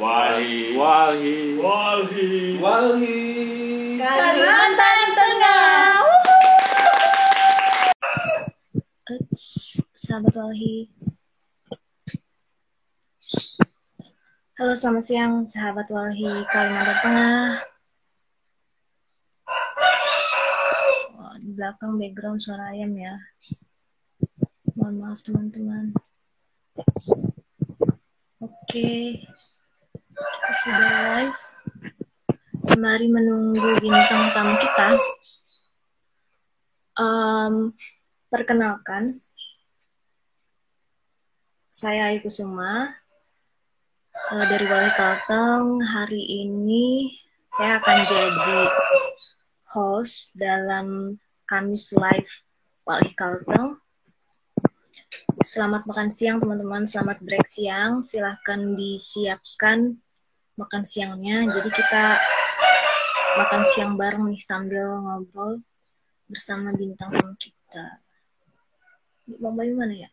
Walhi. Walhi. Walhi. Kalimantan Tengah. Sahabat Walhi. Halo, selamat siang sahabat Walhi Kalimantan Tengah. Wah, di belakang background suara ayam ya. Mohon maaf teman-teman. Oke, kita sudah live. Sembari menunggu bintang tamu kita, um, perkenalkan, saya Ayu Kusuma uh, dari Wali Kalteng. Hari ini saya akan jadi host dalam Kamis Live Wali Kalteng. Selamat makan siang teman-teman, selamat break siang. Silahkan disiapkan makan siangnya. Jadi kita makan siang bareng nih sambil ngobrol bersama bintang tamu kita. Bang Bayu mana ya?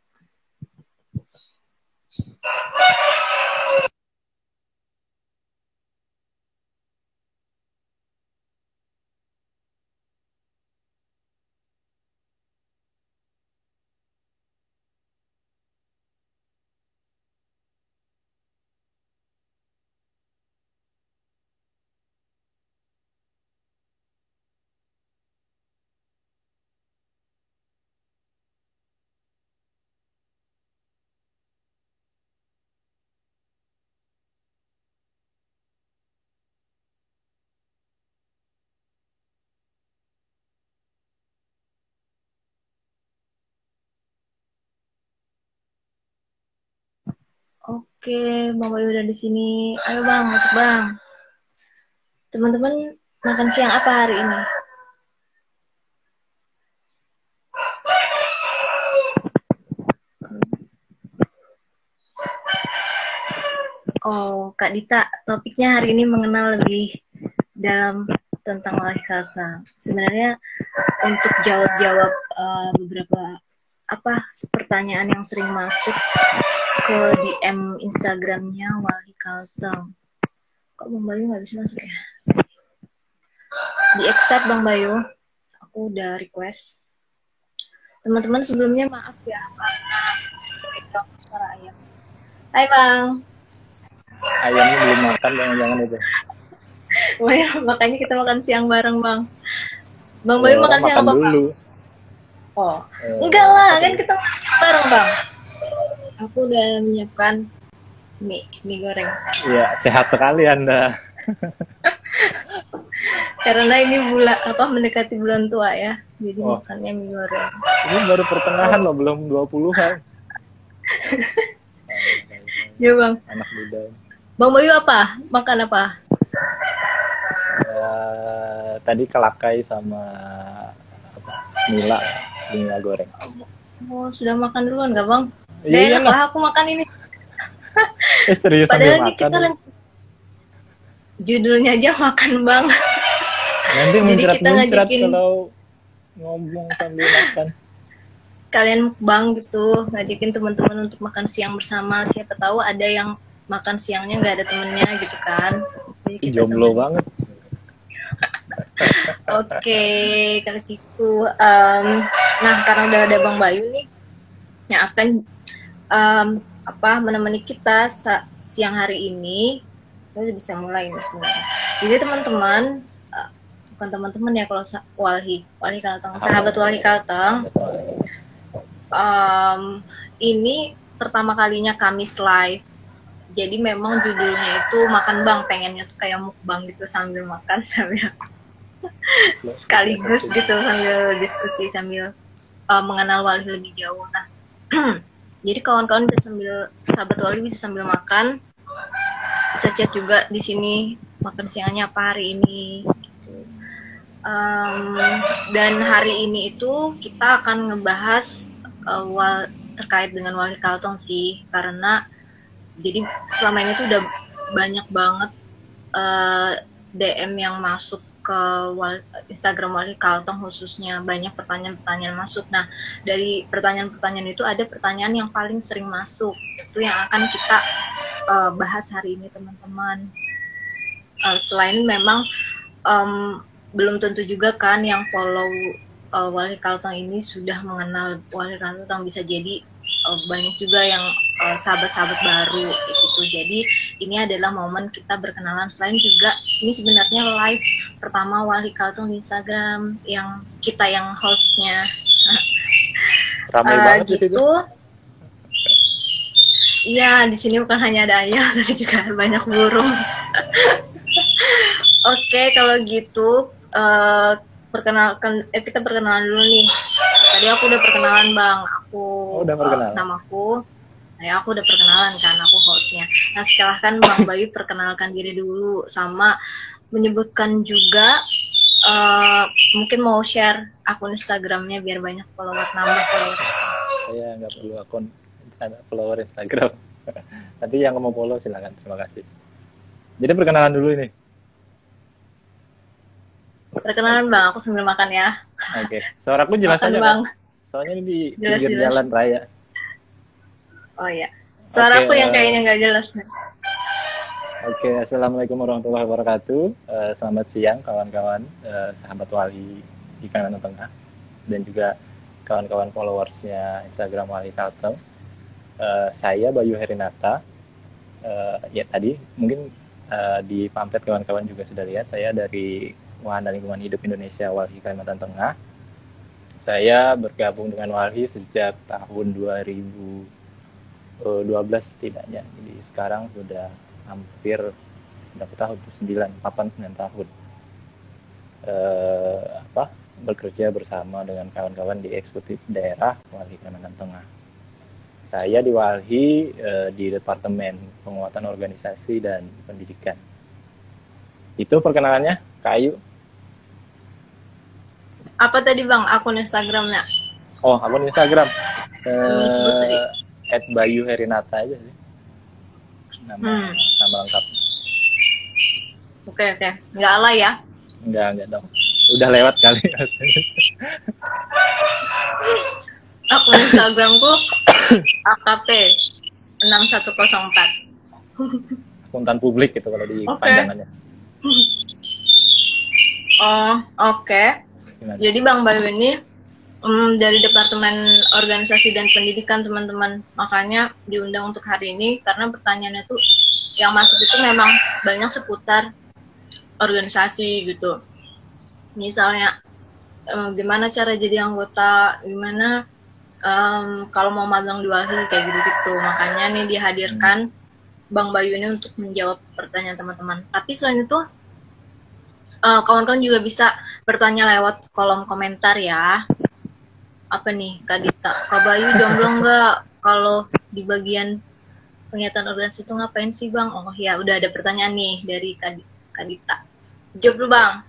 Oke, Bang Bayu udah di sini. Ayo Bang, masuk Bang. Teman-teman makan siang apa hari ini? Oh, Kak Dita, topiknya hari ini mengenal lebih dalam tentang kata. Sebenarnya untuk jawab-jawab uh, beberapa apa pertanyaan yang sering masuk ke DM Instagramnya Wali Kalteng. Kok Bang Bayu nggak bisa masuk ya? Di accept Bang Bayu. Aku udah request. Teman-teman sebelumnya maaf ya karena suara ayam. Hai Bang. Ayamnya belum makan jangan-jangan itu. Wah, ya, makanya kita makan siang bareng Bang. Bang Bayu Oh, makan siang apa dulu. Bang? Oh, Eh, enggak lah, kan kita bareng Bang. Aku udah menyiapkan mie, mie goreng. Iya, sehat sekali Anda. Karena ini bulan apa mendekati bulan tua ya. Jadi Oh. makannya mie goreng. Ini baru pertengahan loh, belum 20-an. Ya Bang. Anak muda. Bang Bayu apa? Makan apa? Eh, tadi kelakai sama apa, Mila, Mila goreng. Oh, sudah makan duluan nggak Bang? Iya, Gak enak iyalah. lah aku makan ini. Eh serius Padahal ini makan. kita ren- judulnya aja makan Bang. Nanti Jadi muncrat kita muncrat ngajakin- kalau ngomong sambil makan. Kalian mukbang gitu, ngajakin teman-teman untuk makan siang bersama. Siapa tahu ada yang makan siangnya nggak ada temennya gitu kan. Jadi Ih, kita Jomblo temenin. banget. Oke, kalau gitu. em, nah, karena udah ada Bang Bayu nih, yang akan em, apa menemani kita siang hari ini, kita udah bisa mulai nih sebenarnya. Jadi teman-teman, eh, bukan teman-teman ya kalau Walhi, Walhi Kalteng, sahabat Walhi Kalteng, em, ini pertama kalinya Kamis live. Jadi memang judulnya itu makan bang, pengennya tuh kayak mukbang gitu sambil makan sambil sekaligus gitu sambil diskusi sambil uh, mengenal Wali lebih jauh. Nah, jadi kawan-kawan bisa sambil sahabat Wali bisa sambil makan, bisa chat juga di sini makan siangnya apa hari ini. gitu. Um, dan hari ini itu kita akan ngebahas uh, wal- terkait dengan Wali Kaltong sih, karena jadi selama ini tuh udah banyak banget uh, DM yang masuk ke wal- Instagram Wali Kaltong khususnya banyak pertanyaan-pertanyaan masuk. Nah dari pertanyaan-pertanyaan itu ada pertanyaan yang paling sering masuk itu yang akan kita uh, bahas hari ini teman-teman. uh, selain memang um, belum tentu juga kan yang follow uh, Wali Kalteng ini sudah mengenal Wali Kalteng bisa jadi uh, banyak juga yang sahabat-sahabat uh, baru gitu. Jadi ini adalah momen kita berkenalan selain juga ini sebenarnya live pertama Wali Kalteng di Instagram yang kita yang hostnya. Ramai uh, banget gitu. di situ. Iya, di sini bukan hanya ada ayah, tapi juga banyak burung. Oke, kalau gitu uh, perkenalkan eh kita perkenalan dulu nih. Tadi aku udah perkenalan bang, aku oh, udah perkenalan. Uh, namaku. Ya aku udah perkenalan kan, aku hostnya. Nah silahkan Bang Bayu perkenalkan diri dulu sama menyebutkan juga uh, mungkin mau share akun Instagramnya biar banyak follower nambah follower. Saya nggak perlu akun follower Instagram. Nanti yang mau follow silakan. Terima kasih. Jadi perkenalan dulu ini. Perkenalan bang, aku sambil makan ya. Oke, okay. suaraku jelas makan, aja bang. Kan? Soalnya ini di jelas, pinggir jelas. jalan raya. Oh iya, suaraku okay, yang kayaknya nggak jelas nih. Oke, okay, assalamualaikum warahmatullahi wabarakatuh. Uh, selamat siang kawan-kawan, uh, sahabat wali di Kalimantan Tengah, dan juga kawan-kawan followersnya Instagram Wali Kalteng. Uh, saya Bayu Herinata. Uh, ya tadi mungkin uh, di pamflet kawan-kawan juga sudah lihat saya dari Wahana Lingkungan Hidup Indonesia Walhi Kalimantan Tengah. Saya bergabung dengan Walhi sejak tahun 2012 setidaknya. Jadi sekarang sudah hampir berapa tahun? 9, 8, 9 tahun. Eh, apa bekerja bersama dengan kawan-kawan di eksekutif daerah Walhi Kalimantan Tengah. Saya di Walhi eh, di Departemen Penguatan Organisasi dan Pendidikan. Itu perkenalannya, Kayu. Apa tadi bang akun Instagramnya? Oh akun Instagram. Uh, at Bayu Herinata aja sih. Nama hmm. nama lengkap. Oke okay, oke, okay. nggak alay ya? Nggak nggak dong. Udah lewat kali. akun Instagramku AKP 6104. Akuntan publik gitu kalau di okay. panjangannya. Oh, oke. Okay. Gimana? Jadi Bang Bayu ini um, dari Departemen Organisasi dan Pendidikan teman-teman. Makanya diundang untuk hari ini karena pertanyaannya tuh yang masuk itu memang banyak seputar organisasi gitu. Misalnya um, gimana cara jadi anggota, gimana um, kalau mau magang di Walhi kayak gitu-gitu. Makanya nih dihadirkan hmm. Bang Bayu ini untuk menjawab pertanyaan teman-teman. Tapi selain itu kawan kawan-kawan juga bisa bertanya lewat kolom komentar ya. Apa nih, Kak Dita? Kak Bayu jomblo nggak? Kalau di bagian pengiatan organisasi itu ngapain sih Bang? Oh ya, udah ada pertanyaan nih dari Kak, Kak Dita. Jawab dulu Bang.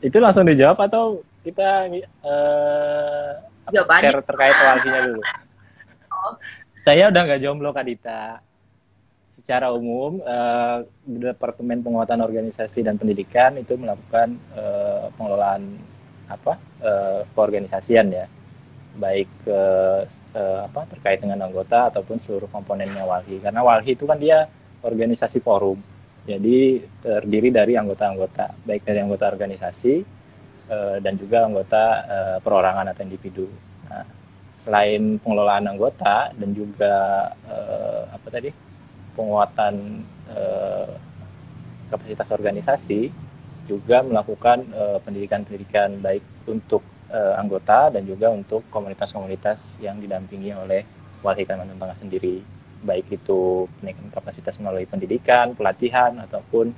Itu langsung dijawab atau kita uh, Jawab share terkait walhinya dulu? Oh. Saya udah nggak jomblo Kak Dita secara umum uh, Departemen Penguatan Organisasi dan Pendidikan itu melakukan uh, pengelolaan apa uh, keorganisasian ya. Baik uh, uh, apa terkait dengan anggota ataupun seluruh komponennya walhi. Karena walhi itu kan dia organisasi forum. Jadi terdiri dari anggota-anggota baik dari anggota organisasi uh, dan juga anggota uh, perorangan atau individu. Nah, selain pengelolaan anggota dan juga uh, apa tadi penguatan eh, kapasitas organisasi juga melakukan eh, pendidikan-pendidikan baik untuk eh, anggota dan juga untuk komunitas-komunitas yang didampingi oleh Walhi Kalimantan Tengah sendiri. Baik itu peningkatan kapasitas melalui pendidikan, pelatihan ataupun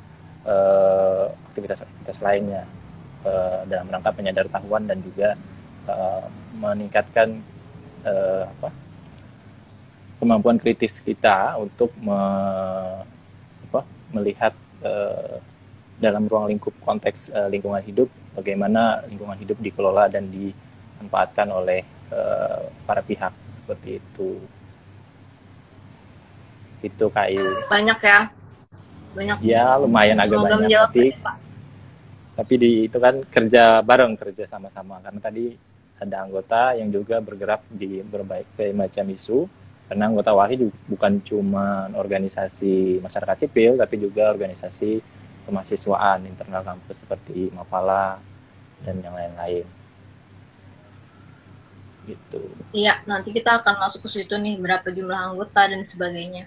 aktivitas-aktivitas lainnya. Dalam rangka penyadaran dan juga meningkatkan apa, kemampuan kritis kita untuk me, apa, melihat uh, dalam ruang lingkup konteks uh, lingkungan hidup bagaimana lingkungan hidup dikelola dan dimanfaatkan oleh uh, para pihak seperti itu. Itu kayu banyak ya. Banyak. Ya lumayan agak banyak tapi tapi di itu kan kerja bareng kerja sama-sama. Karena tadi ada anggota yang juga bergerak di berbagai macam isu karena anggota WAHI bukan cuma organisasi masyarakat sipil tapi juga organisasi kemahasiswaan internal kampus seperti Mapala dan yang lain-lain gitu. Iya, nanti kita akan masuk ke situ nih berapa jumlah anggota dan sebagainya.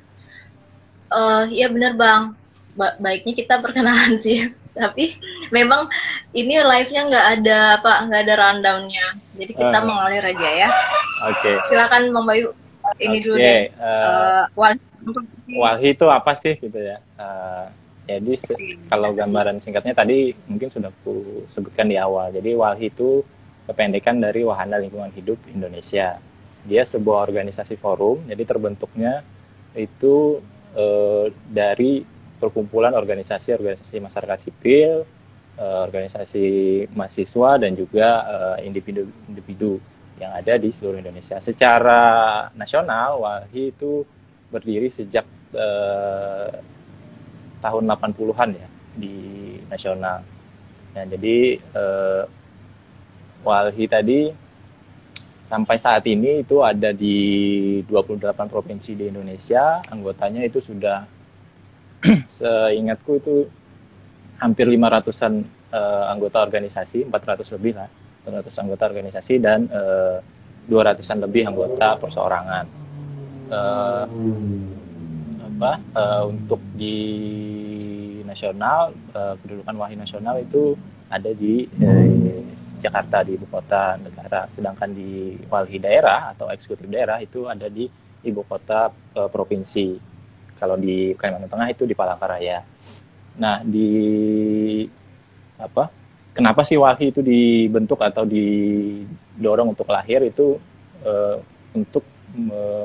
Uh, iya benar bang, ba baiknya kita perkenalan sih. Tapi memang ini live-nya nggak ada apa nggak ada rundown-nya, jadi kita uh, mengalir aja ya. Oke. Okay. Silakan Bang Bayu ini okay. dulu deh. Uh, uh, walhi. walhi itu apa sih gitu ya? Uh, jadi kalau gambaran singkatnya tadi mungkin sudah aku sebutkan di awal. Jadi walhi itu kependekan dari Wahana Lingkungan Hidup Indonesia. Dia sebuah organisasi forum, jadi terbentuknya itu eh, dari perkumpulan organisasi-organisasi masyarakat sipil, organisasi mahasiswa dan juga individu-individu yang ada di seluruh Indonesia. Secara nasional, WALHI itu berdiri sejak eh, tahun 80-an ya di nasional. Nah, jadi eh, Walhi tadi sampai saat ini itu ada di 28 provinsi di Indonesia. Anggotanya itu sudah seingatku itu hampir 500-an uh, anggota organisasi, 400 lebih lah, 400 anggota organisasi dan uh, eh, 200-an lebih anggota perseorangan. Uh, apa uh, untuk di nasional uh, kedudukan wahid nasional itu ada di uh, Jakarta di ibu kota negara, sedangkan di walhi daerah atau eksekutif daerah itu ada di ibu kota e, provinsi. Kalau di Kalimantan Tengah itu di Palangkaraya. Nah, di apa? Kenapa sih walhi itu dibentuk atau didorong untuk lahir itu e, untuk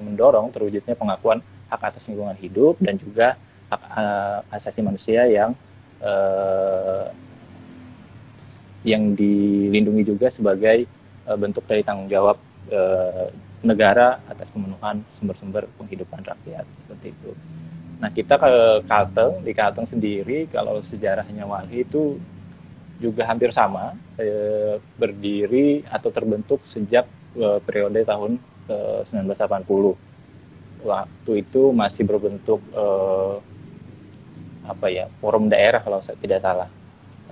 mendorong terwujudnya pengakuan hak atas lingkungan hidup dan juga hak e, asasi manusia yang e, yang dilindungi juga sebagai uh, bentuk dari tanggung jawab uh, negara atas pemenuhan sumber-sumber penghidupan rakyat seperti itu. Nah kita ke Kalteng, di Kalteng sendiri kalau sejarahnya Walhi itu juga hampir sama, eh, berdiri atau terbentuk sejak eh, periode tahun eh, 1980. Waktu itu masih berbentuk eh, apa ya forum daerah kalau saya tidak salah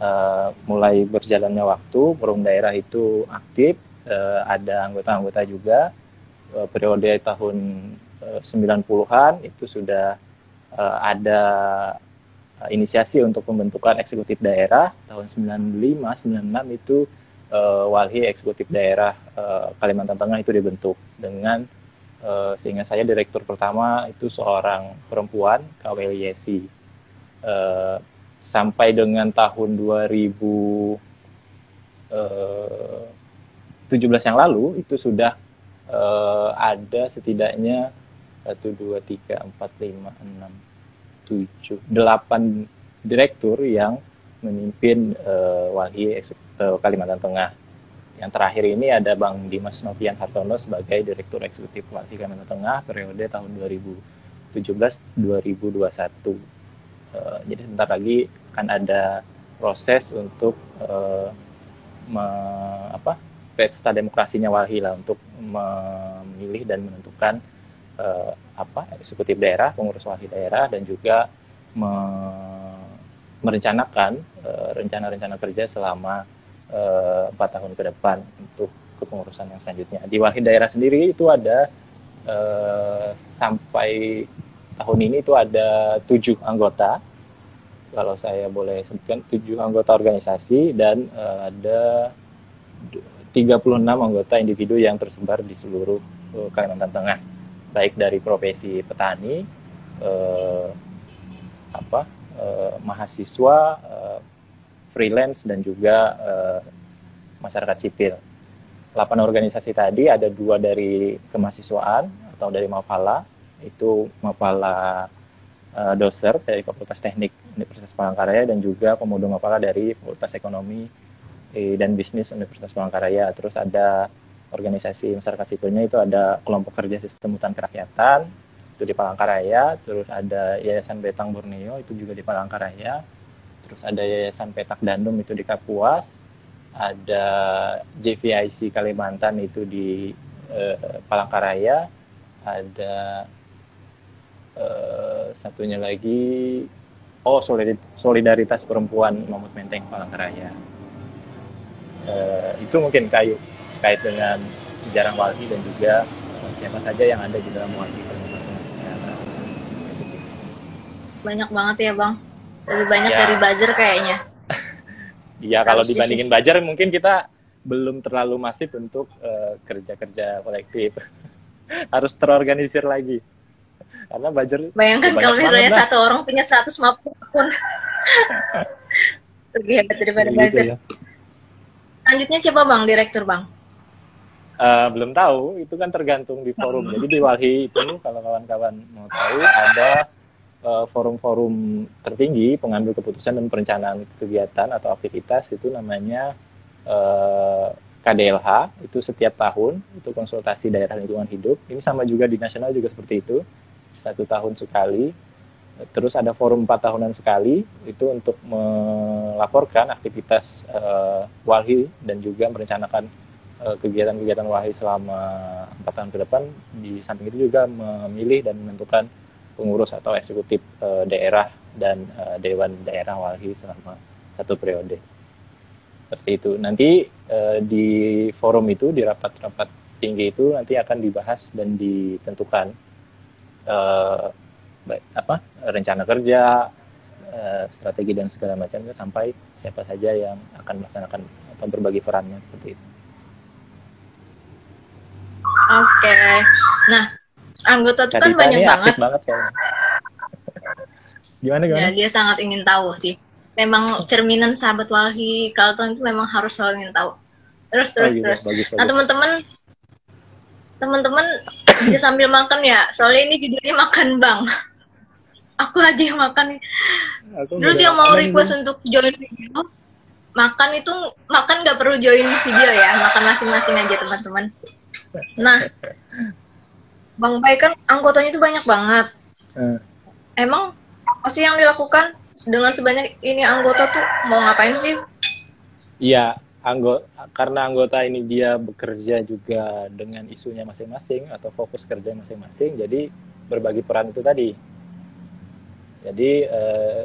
uh, mulai berjalannya waktu forum daerah itu aktif uh, ada anggota-anggota juga uh, periode tahun uh, 90-an itu sudah uh, ada uh, inisiasi untuk pembentukan eksekutif daerah tahun 95 96 itu uh, walhi eksekutif daerah uh, Kalimantan Tengah itu dibentuk dengan uh, sehingga saya direktur pertama itu seorang perempuan KWL Yesi. Uh, sampai dengan tahun 2017 eh, yang lalu itu sudah uh, ada setidaknya 1 2 3 4 5 6 7 8 direktur yang memimpin uh, Walhi uh, Kalimantan Tengah. Yang terakhir ini ada Bang Dimas Novian Hartono sebagai Direktur Eksekutif Walhi Kalimantan Tengah periode tahun 2017-2021 Uh, jadi sebentar lagi akan ada proses untuk uh, apa pesta demokrasinya Walhi lah untuk memilih dan menentukan uh, apa eksekutif daerah, pengurus Walhi daerah dan juga me, merencanakan rencana-rencana uh, kerja selama empat uh, tahun ke depan untuk kepengurusan yang selanjutnya. Di Walhi daerah sendiri itu ada uh, sampai tahun ini itu ada tujuh anggota kalau saya boleh sebutkan tujuh anggota organisasi dan uh, ada 36 anggota individu yang tersebar di seluruh uh, Kalimantan Tengah baik dari profesi petani uh, apa uh, mahasiswa uh, freelance dan juga uh, masyarakat sipil. 8 organisasi tadi ada dua dari kemahasiswaan atau dari Mapala itu Mapala uh, doser dari Fakultas Teknik Universitas Palangkaraya dan juga pemuda Mapala dari Fakultas Ekonomi eh, dan Bisnis Universitas Palangkaraya. Terus ada organisasi masyarakat sipilnya itu ada kelompok kerja sistem hutan kerakyatan itu di Palangkaraya, terus ada Yayasan Betang Borneo itu juga di Palangkaraya, terus ada Yayasan Petak Dandung itu di Kapuas, ada JVIC Kalimantan itu di eh, Palangkaraya, ada uh, satunya lagi oh solidaritas perempuan Mamut Menteng Palangkaraya. Uh, itu mungkin kayu kait dengan sejarah Walhi dan juga uh, siapa saja yang ada di dalam Walhi banyak banget ya bang lebih banyak ya. dari buzzer kayaknya Iya kalau dibandingin Bajar mungkin kita belum terlalu masif untuk uh, kerja-kerja kolektif. Harus terorganisir lagi. Karena Bajar Bayangkan kalau misalnya satu orang punya 150 akun. Lebih hebat daripada gitu. Ya. Selanjutnya siapa Bang, direktur Bang? Uh, belum tahu, itu kan tergantung di forum. Jadi di Walhi itu kalau kawan-kawan mau tahu ada Eh, forum-forum tertinggi pengambil keputusan dan perencanaan kegiatan atau aktivitas. Itu namanya uh, eh, KDLH itu setiap tahun itu konsultasi daerah lingkungan hidup. Ini sama juga di nasional juga seperti itu. Satu tahun sekali. Terus ada forum empat tahunan sekali. Itu untuk melaporkan aktivitas uh, walhi dan juga merencanakan kegiatan-kegiatan walhi selama empat tahun ke depan di samping itu juga memilih dan menentukan pengurus atau eksekutif uh, daerah dan uh, dewan daerah walhi selama satu periode. Seperti itu. Nanti uh, di forum itu, di rapat-rapat tinggi itu nanti akan dibahas dan ditentukan uh, baik, apa rencana kerja, strategi dan segala macamnya sampai siapa saja yang akan melaksanakan atau berbagi perannya seperti itu. Oke. Nah, anggota itu kan banyak banget. banget gimana gimana? Ya, dia sangat ingin tahu sih. Memang cerminan sahabat Walhi Carlton itu memang harus selalu ingin tahu. Terus terus oh, gitu. terus. Bagus, nah teman-teman teman-teman bisa sambil makan ya. Soalnya ini judulnya makan bang. Aku aja yang makan. Aku terus yang mau request ini. untuk join video, makan itu makan nggak perlu join video ya. Makan masing-masing aja teman-teman. Nah, Bang Pai kan anggotanya itu banyak banget. Hmm. Emang apa sih yang dilakukan dengan sebanyak ini anggota tuh mau ngapain sih? Iya, anggota karena anggota ini dia bekerja juga dengan isunya masing-masing atau fokus kerja masing-masing, jadi berbagi peran itu tadi. Jadi eh,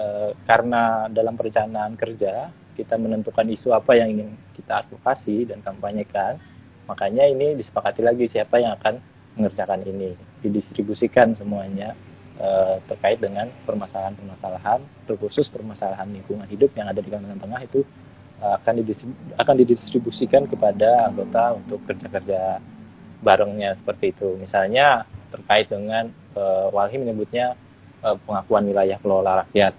eh, karena dalam perencanaan kerja kita menentukan isu apa yang ingin kita advokasi dan kampanyekan, makanya ini disepakati lagi siapa yang akan mengerjakan ini. Didistribusikan semuanya uh, terkait dengan permasalahan-permasalahan terkhusus permasalahan lingkungan hidup yang ada di Kalimantan Tengah itu uh, akan akan didistribusikan kepada anggota untuk kerja-kerja barengnya seperti itu. Misalnya terkait dengan uh, Walhi menyebutnya uh, pengakuan wilayah kelola rakyat.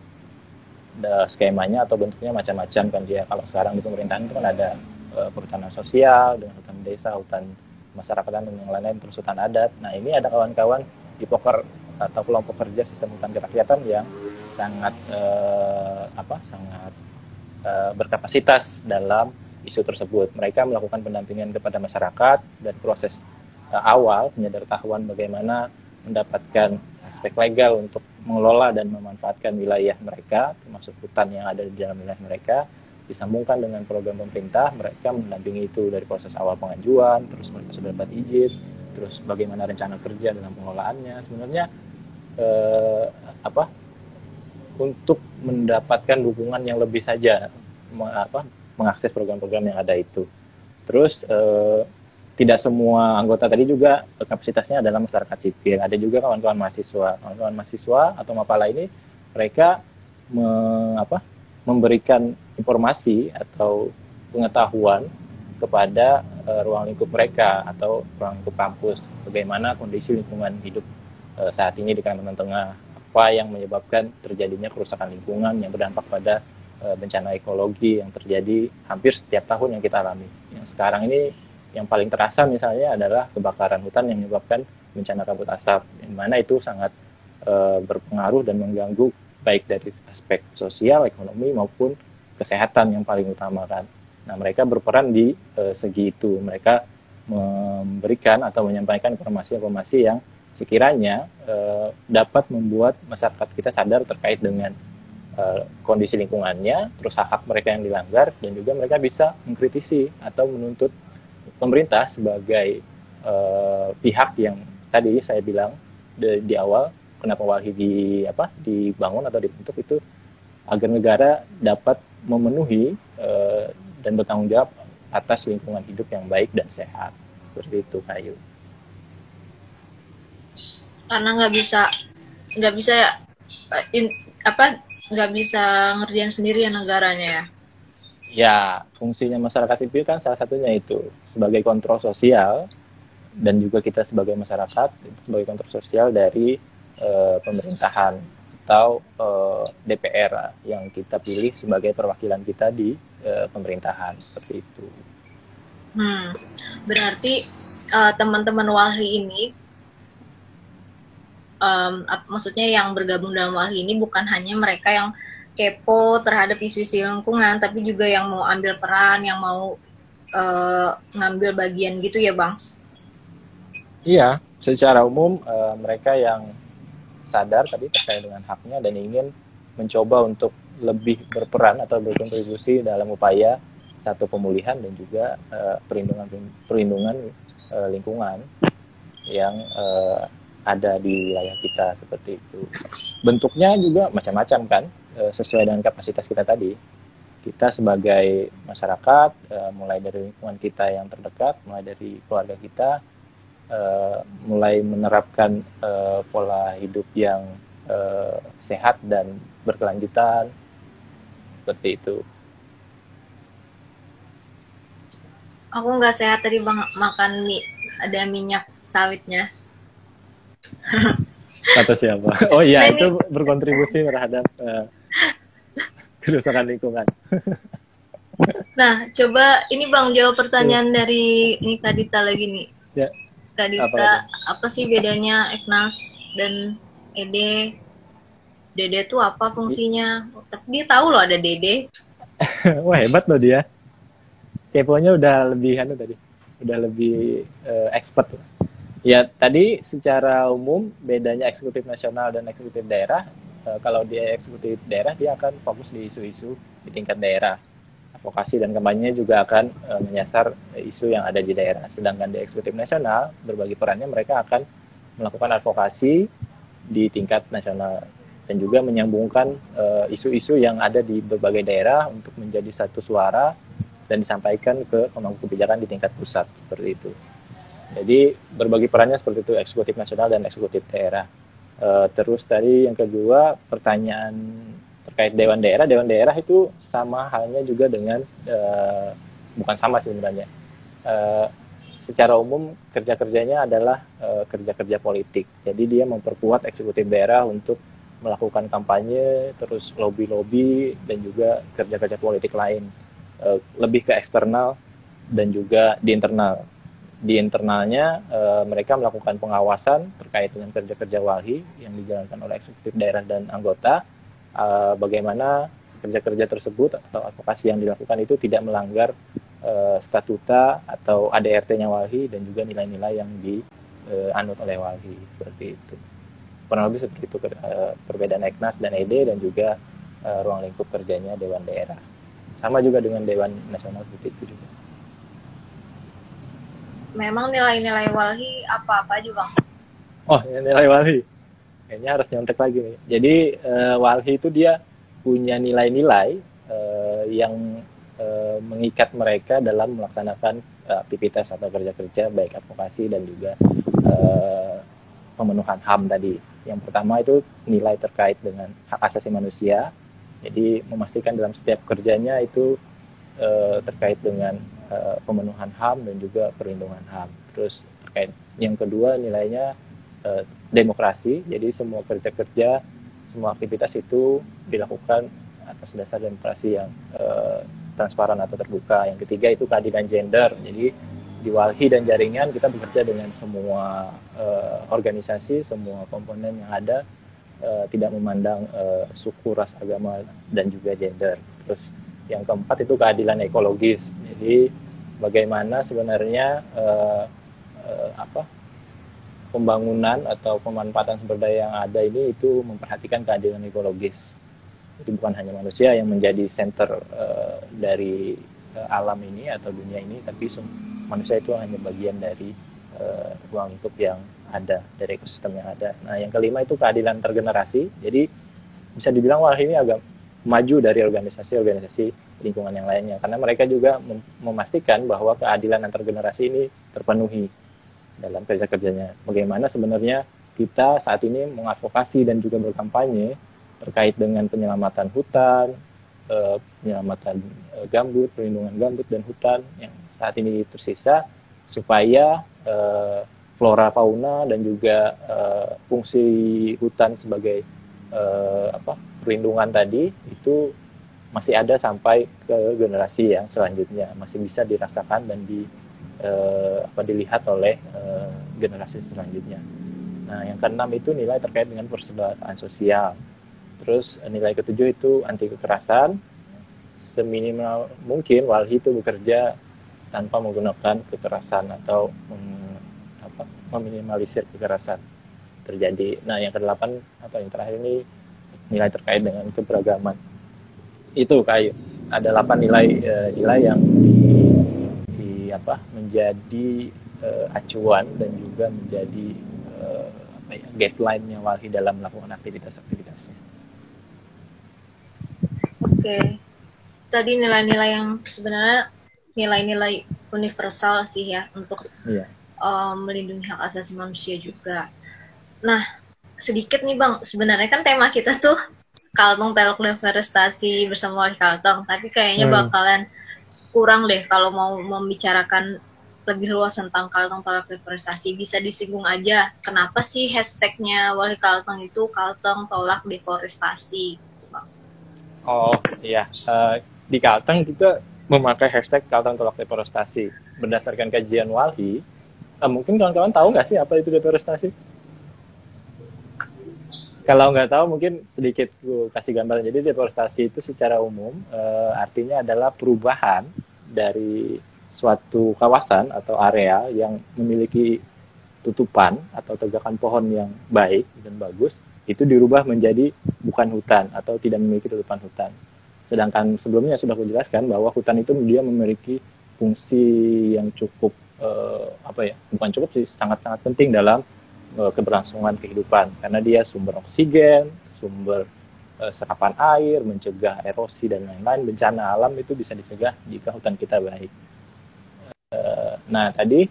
Skemanya atau bentuknya macam-macam kan dia. Kalau sekarang di pemerintahan itu kan ada uh, perhutanan sosial dengan hutan desa hutan masyarakat dan yang lain-lain terus hutan adat. Nah ini ada kawan-kawan di poker atau kelompok kerja sistem hutan kerakyatan yang sangat eh, apa sangat eh, berkapasitas dalam isu tersebut. Mereka melakukan pendampingan kepada masyarakat dan proses eh, awal tahuan bagaimana mendapatkan aspek legal untuk mengelola dan memanfaatkan wilayah mereka termasuk hutan yang ada di dalam wilayah mereka disambungkan dengan program pemerintah mereka mendampingi itu dari proses awal pengajuan terus mereka sudah dapat izin terus bagaimana rencana kerja dalam pengelolaannya. Sebenarnya eh, apa untuk mendapatkan dukungan yang lebih saja apa mengakses program-program yang ada itu. Terus eh, tidak semua anggota tadi juga kapasitasnya adalah masyarakat sipil. Ada juga kawan-kawan mahasiswa. Kawan-kawan mahasiswa atau mapala ini mereka me, apa memberikan informasi atau pengetahuan kepada uh, ruang lingkup mereka atau ruang lingkup kampus. Bagaimana kondisi lingkungan hidup uh, saat ini di Kalimantan Tengah? Apa yang menyebabkan terjadinya kerusakan lingkungan yang berdampak pada uh, bencana ekologi yang terjadi hampir setiap tahun yang kita alami? Yang sekarang ini yang paling terasa misalnya adalah kebakaran hutan yang menyebabkan bencana kabut asap di mana itu sangat uh, berpengaruh dan mengganggu baik dari aspek sosial, ekonomi maupun kesehatan yang paling utama kan. Nah, mereka berperan di e, segi itu. Mereka memberikan atau menyampaikan informasi-informasi yang sekiranya e, dapat membuat masyarakat kita sadar terkait dengan e, kondisi lingkungannya, terus hak-hak mereka yang dilanggar dan juga mereka bisa mengkritisi atau menuntut pemerintah sebagai e, pihak yang tadi saya bilang di, di awal kenapa walhi di apa dibangun atau dibentuk itu agar negara dapat memenuhi uh, dan bertanggung jawab atas lingkungan hidup yang baik dan sehat. Seperti itu kayu karena nggak bisa nggak bisa eh, in, apa nggak bisa ngerjain sendiri ya negaranya ya? Ya fungsinya masyarakat sipil kan salah satunya itu sebagai kontrol sosial dan juga kita sebagai masyarakat sebagai kontrol sosial dari uh, pemerintahan atau uh, eh, DPR yang kita pilih sebagai perwakilan kita di uh, pemerintahan seperti itu. Hmm, berarti uh, teman-teman Walhi ini um, maksudnya yang bergabung dalam Walhi ini bukan hanya mereka yang kepo terhadap isu-isu lingkungan, tapi juga yang mau ambil peran, yang mau uh, ngambil bagian gitu ya, Bang? Iya, secara umum uh, mereka yang sadar tadi terkait dengan haknya dan ingin mencoba untuk lebih berperan atau berkontribusi dalam upaya satu pemulihan dan juga uh, perlindungan perlindungan uh, lingkungan yang uh, ada di wilayah kita seperti itu. Bentuknya juga macam-macam kan, sesuai dengan kapasitas kita tadi. Kita sebagai masyarakat, mulai dari lingkungan kita yang terdekat, mulai dari keluarga kita, uh, mulai menerapkan uh, pola hidup yang uh, sehat dan berkelanjutan seperti itu. Aku nggak sehat tadi bang makan mie ada minyak sawitnya. Kata siapa? Oh iya nah, itu berkontribusi terhadap uh, kerusakan lingkungan. nah coba ini bang jawab pertanyaan dari ini Kadita lagi nih. Ya. Kak Dita, apa, apa sih bedanya Eknas dan Ede? Dede tuh apa fungsinya? Tapi dia tahu loh ada Dede. Wah hebat loh dia. Keponya udah lebih anu tadi, udah lebih uh, expert. Ya tadi secara umum bedanya eksekutif nasional dan eksekutif daerah. Uh, kalau dia eksekutif daerah dia akan fokus di isu-isu di tingkat daerah advokasi dan kampanye juga akan uh, menyasar isu yang ada di daerah. Sedangkan di eksekutif nasional, berbagi perannya mereka akan melakukan advokasi di tingkat nasional dan juga menyambungkan eh, isu-isu uh, yang ada di berbagai daerah untuk menjadi satu suara dan disampaikan ke pemangku kebijakan di tingkat pusat seperti itu. Jadi berbagi perannya seperti itu eksekutif nasional dan eksekutif daerah. Uh, terus tadi yang kedua pertanyaan terkait dewan daerah dewan daerah itu sama halnya juga dengan uh, bukan sama sebenarnya. Uh, secara umum kerja kerjanya adalah uh, kerja kerja politik. Jadi dia memperkuat eksekutif daerah untuk melakukan kampanye terus lobby lobby dan juga kerja kerja politik lain. Uh, lebih ke eksternal dan juga di internal. Di internalnya e, mereka melakukan pengawasan terkait dengan kerja-kerja walhi yang dijalankan oleh eksekutif daerah dan anggota uh, bagaimana kerja-kerja tersebut atau advokasi yang dilakukan itu tidak melanggar uh, statuta atau ADRT-nya Walhi dan juga nilai-nilai yang dianut uh, oleh Walhi seperti itu. Kurang lebih seperti itu uh, perbedaan Eknas dan ED dan juga uh, ruang lingkup kerjanya Dewan Daerah. Sama juga dengan Dewan Nasional seperti itu juga. Memang nilai-nilai Walhi apa-apa juga? Oh, nilai Walhi kayaknya harus nyontek lagi nih. Jadi uh, Walhi itu dia punya nilai-nilai uh, yang uh, mengikat mereka dalam melaksanakan uh, aktivitas atau kerja-kerja baik advokasi dan juga uh, pemenuhan HAM tadi. Yang pertama itu nilai terkait dengan hak asasi manusia. Jadi memastikan dalam setiap kerjanya itu uh, terkait dengan uh, pemenuhan HAM dan juga perlindungan HAM. Terus terkait yang kedua nilainya uh, demokrasi. Jadi semua kerja-kerja, semua aktivitas itu dilakukan atas dasar demokrasi yang uh, transparan atau terbuka. Yang ketiga itu keadilan gender. Jadi di Walhi dan jaringan kita bekerja dengan semua uh, organisasi, semua komponen yang ada uh, tidak memandang uh, suku, ras, agama dan juga gender. Terus yang keempat itu keadilan ekologis. Jadi bagaimana sebenarnya uh, uh, apa pembangunan atau pemanfaatan sumber daya yang ada ini itu memperhatikan keadilan ekologis. Jadi bukan hanya manusia yang menjadi center uh, dari uh, alam ini atau dunia ini, tapi manusia itu hanya bagian dari uh, ruang lingkup yang ada dari ekosistem yang ada. Nah, yang kelima itu keadilan tergenerasi. Jadi bisa dibilang wah ini agak maju dari organisasi-organisasi lingkungan yang lainnya karena mereka juga mem memastikan bahwa keadilan antar generasi ini terpenuhi dalam kerja-kerjanya. Bagaimana sebenarnya kita saat ini mengadvokasi dan juga berkampanye terkait dengan penyelamatan hutan, eh, penyelamatan eh, gambut, perlindungan gambut dan hutan yang saat ini tersisa supaya eh, flora fauna dan juga fungsi hutan sebagai apa perlindungan tadi itu masih ada sampai ke generasi yang selanjutnya masih bisa dirasakan dan di eh, apa dilihat oleh eh, generasi selanjutnya. Nah, yang keenam itu nilai terkait dengan persebaran sosial. Terus nilai ketujuh itu anti kekerasan. Seminimal mungkin walhi itu bekerja tanpa menggunakan kekerasan atau mem, apa, meminimalisir kekerasan terjadi. Nah, yang kedelapan atau yang terakhir ini nilai terkait dengan keberagaman. Itu kayu. Ada 8 nilai uh, nilai yang apa menjadi uh, acuan dan juga menjadi uh, apa ya, guideline-nya Walhi dalam melakukan aktivitas-aktivitasnya. Oke. Tadi nilai-nilai yang sebenarnya nilai-nilai universal sih ya untuk yeah. um, melindungi hak asasi manusia juga. Nah, sedikit nih Bang, sebenarnya kan tema kita tuh Kalteng Teluk Deforestasi bersama Wali Kalteng, tapi kayaknya hmm. bakalan kurang deh kalau mau membicarakan lebih luas tentang Kalteng Tolak Deforestasi. Bisa disinggung aja, kenapa sih hashtagnya Wali Kalteng itu Kalteng Tolak Deforestasi? Oh iya, uh, di Kalteng kita memakai hashtag Kalteng Tolak Deforestasi. Berdasarkan kajian Walhi, uh, mungkin kawan-kawan tahu nggak sih apa itu deforestasi? Kalau nggak tahu mungkin sedikit gue kasih gambaran. Jadi deforestasi itu secara umum uh, artinya adalah perubahan dari suatu kawasan atau area yang memiliki tutupan atau tegakan pohon yang baik dan bagus itu dirubah menjadi bukan hutan atau tidak memiliki tutupan hutan. Sedangkan sebelumnya sudah saya jelaskan bahwa hutan itu dia memiliki fungsi yang cukup uh, apa ya bukan cukup sih sangat-sangat penting dalam uh, keberlangsungan kehidupan karena dia sumber oksigen, sumber uh, serapan air, mencegah erosi dan lain-lain bencana alam itu bisa dicegah jika hutan kita baik. Uh, nah tadi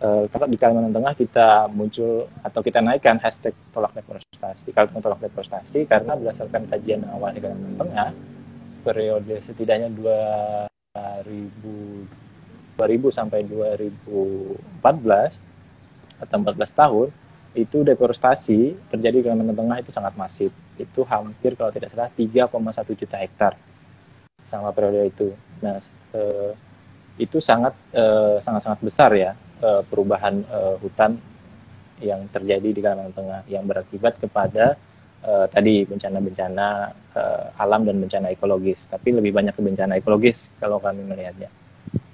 kalau di Kalimantan Tengah kita muncul atau kita naikkan hashtag tolak deforestasi, kalau tolak deforestasi karena berdasarkan kajian awal di Kalimantan Tengah periode setidaknya 2000 2000 sampai 2014 atau 14 tahun itu deforestasi terjadi di Kalimantan Tengah itu sangat masif. Itu hampir kalau tidak salah 3,1 juta hektar sama periode itu. Nah, eh, itu sangat eh, sangat sangat besar ya eh, perubahan eh, hutan yang terjadi di Kalimantan Tengah yang berakibat kepada eh, tadi bencana-bencana eh, alam dan bencana ekologis. Tapi lebih banyak ke bencana ekologis kalau kami melihatnya.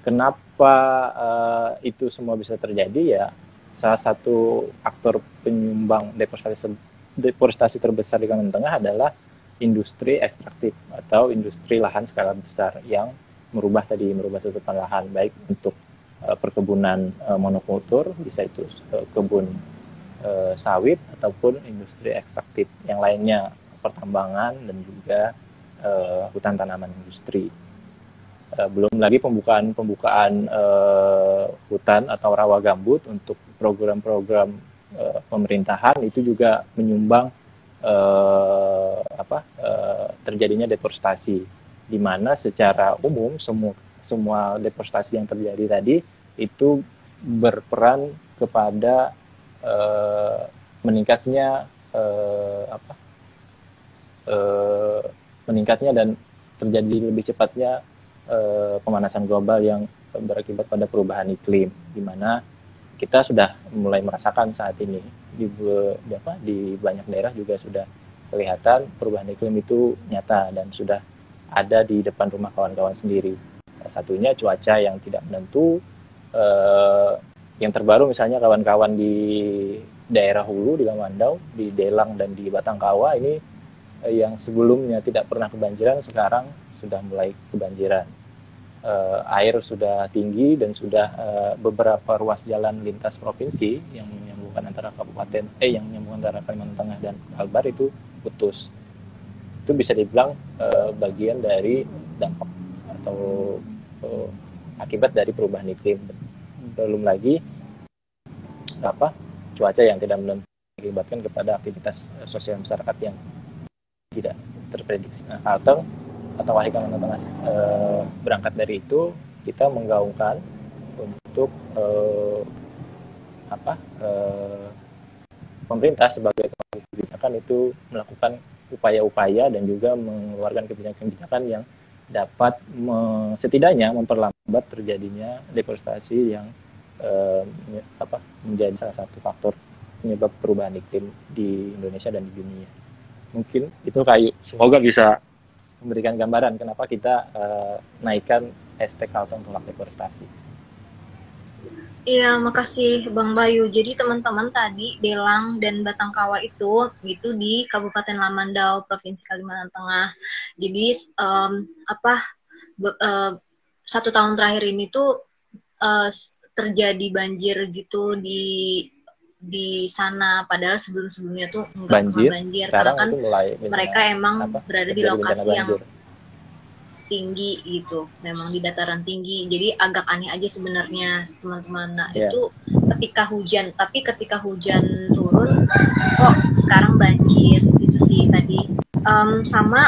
Kenapa eh, itu semua bisa terjadi ya? Salah satu aktor penyumbang deforestasi terbesar di Kalimantan Tengah adalah industri ekstraktif atau industri lahan skala besar yang merubah tadi merubah tutupan lahan baik untuk uh, perkebunan uh, monokultur bisa itu uh, kebun uh, sawit ataupun industri ekstraktif yang lainnya pertambangan dan juga uh, hutan tanaman industri. Uh, belum lagi pembukaan pembukaan uh, hutan atau rawa gambut untuk program-program uh, pemerintahan itu juga menyumbang uh, apa uh, terjadinya deforestasi. Di mana secara umum semua semua deforestasi yang terjadi tadi itu berperan kepada uh, meningkatnya uh, apa uh, meningkatnya dan terjadi lebih cepatnya uh, pemanasan global yang berakibat pada perubahan iklim, di mana kita sudah mulai merasakan saat ini di, di apa di banyak daerah juga sudah kelihatan perubahan iklim itu nyata dan sudah ada di depan rumah kawan-kawan sendiri. Satunya cuaca yang tidak menentu, eh, yang terbaru misalnya kawan-kawan di daerah hulu di Gamandau, di Delang dan di Batangkawa ini eh, yang sebelumnya tidak pernah kebanjiran sekarang sudah mulai kebanjiran. uh, air sudah tinggi dan sudah uh, beberapa ruas jalan lintas provinsi yang menyambungkan antara kabupaten eh yang menyambungkan antara Kalimantan Tengah dan Kalbar itu putus. Itu bisa dibilang uh, bagian dari dampak atau uh, akibat dari perubahan iklim. Belum lagi apa cuaca yang tidak mengakibatkan kepada aktivitas sosial masyarakat yang tidak terprediksi. Nah, atau atau wahai Kalimantan e, berangkat dari itu kita menggaungkan untuk e, apa e, pemerintah sebagai kebijakan itu melakukan upaya-upaya dan juga mengeluarkan kebijakan-kebijakan yang dapat me, setidaknya memperlambat terjadinya deforestasi yang apa menjadi salah satu faktor penyebab perubahan iklim di Indonesia dan di dunia. Mungkin itu kayu. Semoga bisa memberikan gambaran kenapa kita uh, naikkan hashtag Kalteng tolak deforestasi. Iya, makasih Bang Bayu. Jadi teman-teman tadi Delang dan Batangkawa itu itu di Kabupaten Lamandau, Provinsi Kalimantan Tengah. Jadi um, apa uh, satu tahun terakhir ini tuh uh, terjadi banjir gitu di di sana. Padahal sebelum-sebelumnya tuh enggak banjir, banjir. Karena kan mulai mereka emang apa, berada di lokasi yang tinggi gitu. Memang di dataran tinggi. Jadi agak aneh aja sebenarnya teman-teman. Nah yeah. itu ketika hujan. Tapi ketika hujan turun kok sekarang banjir gitu sih tadi. Um, sama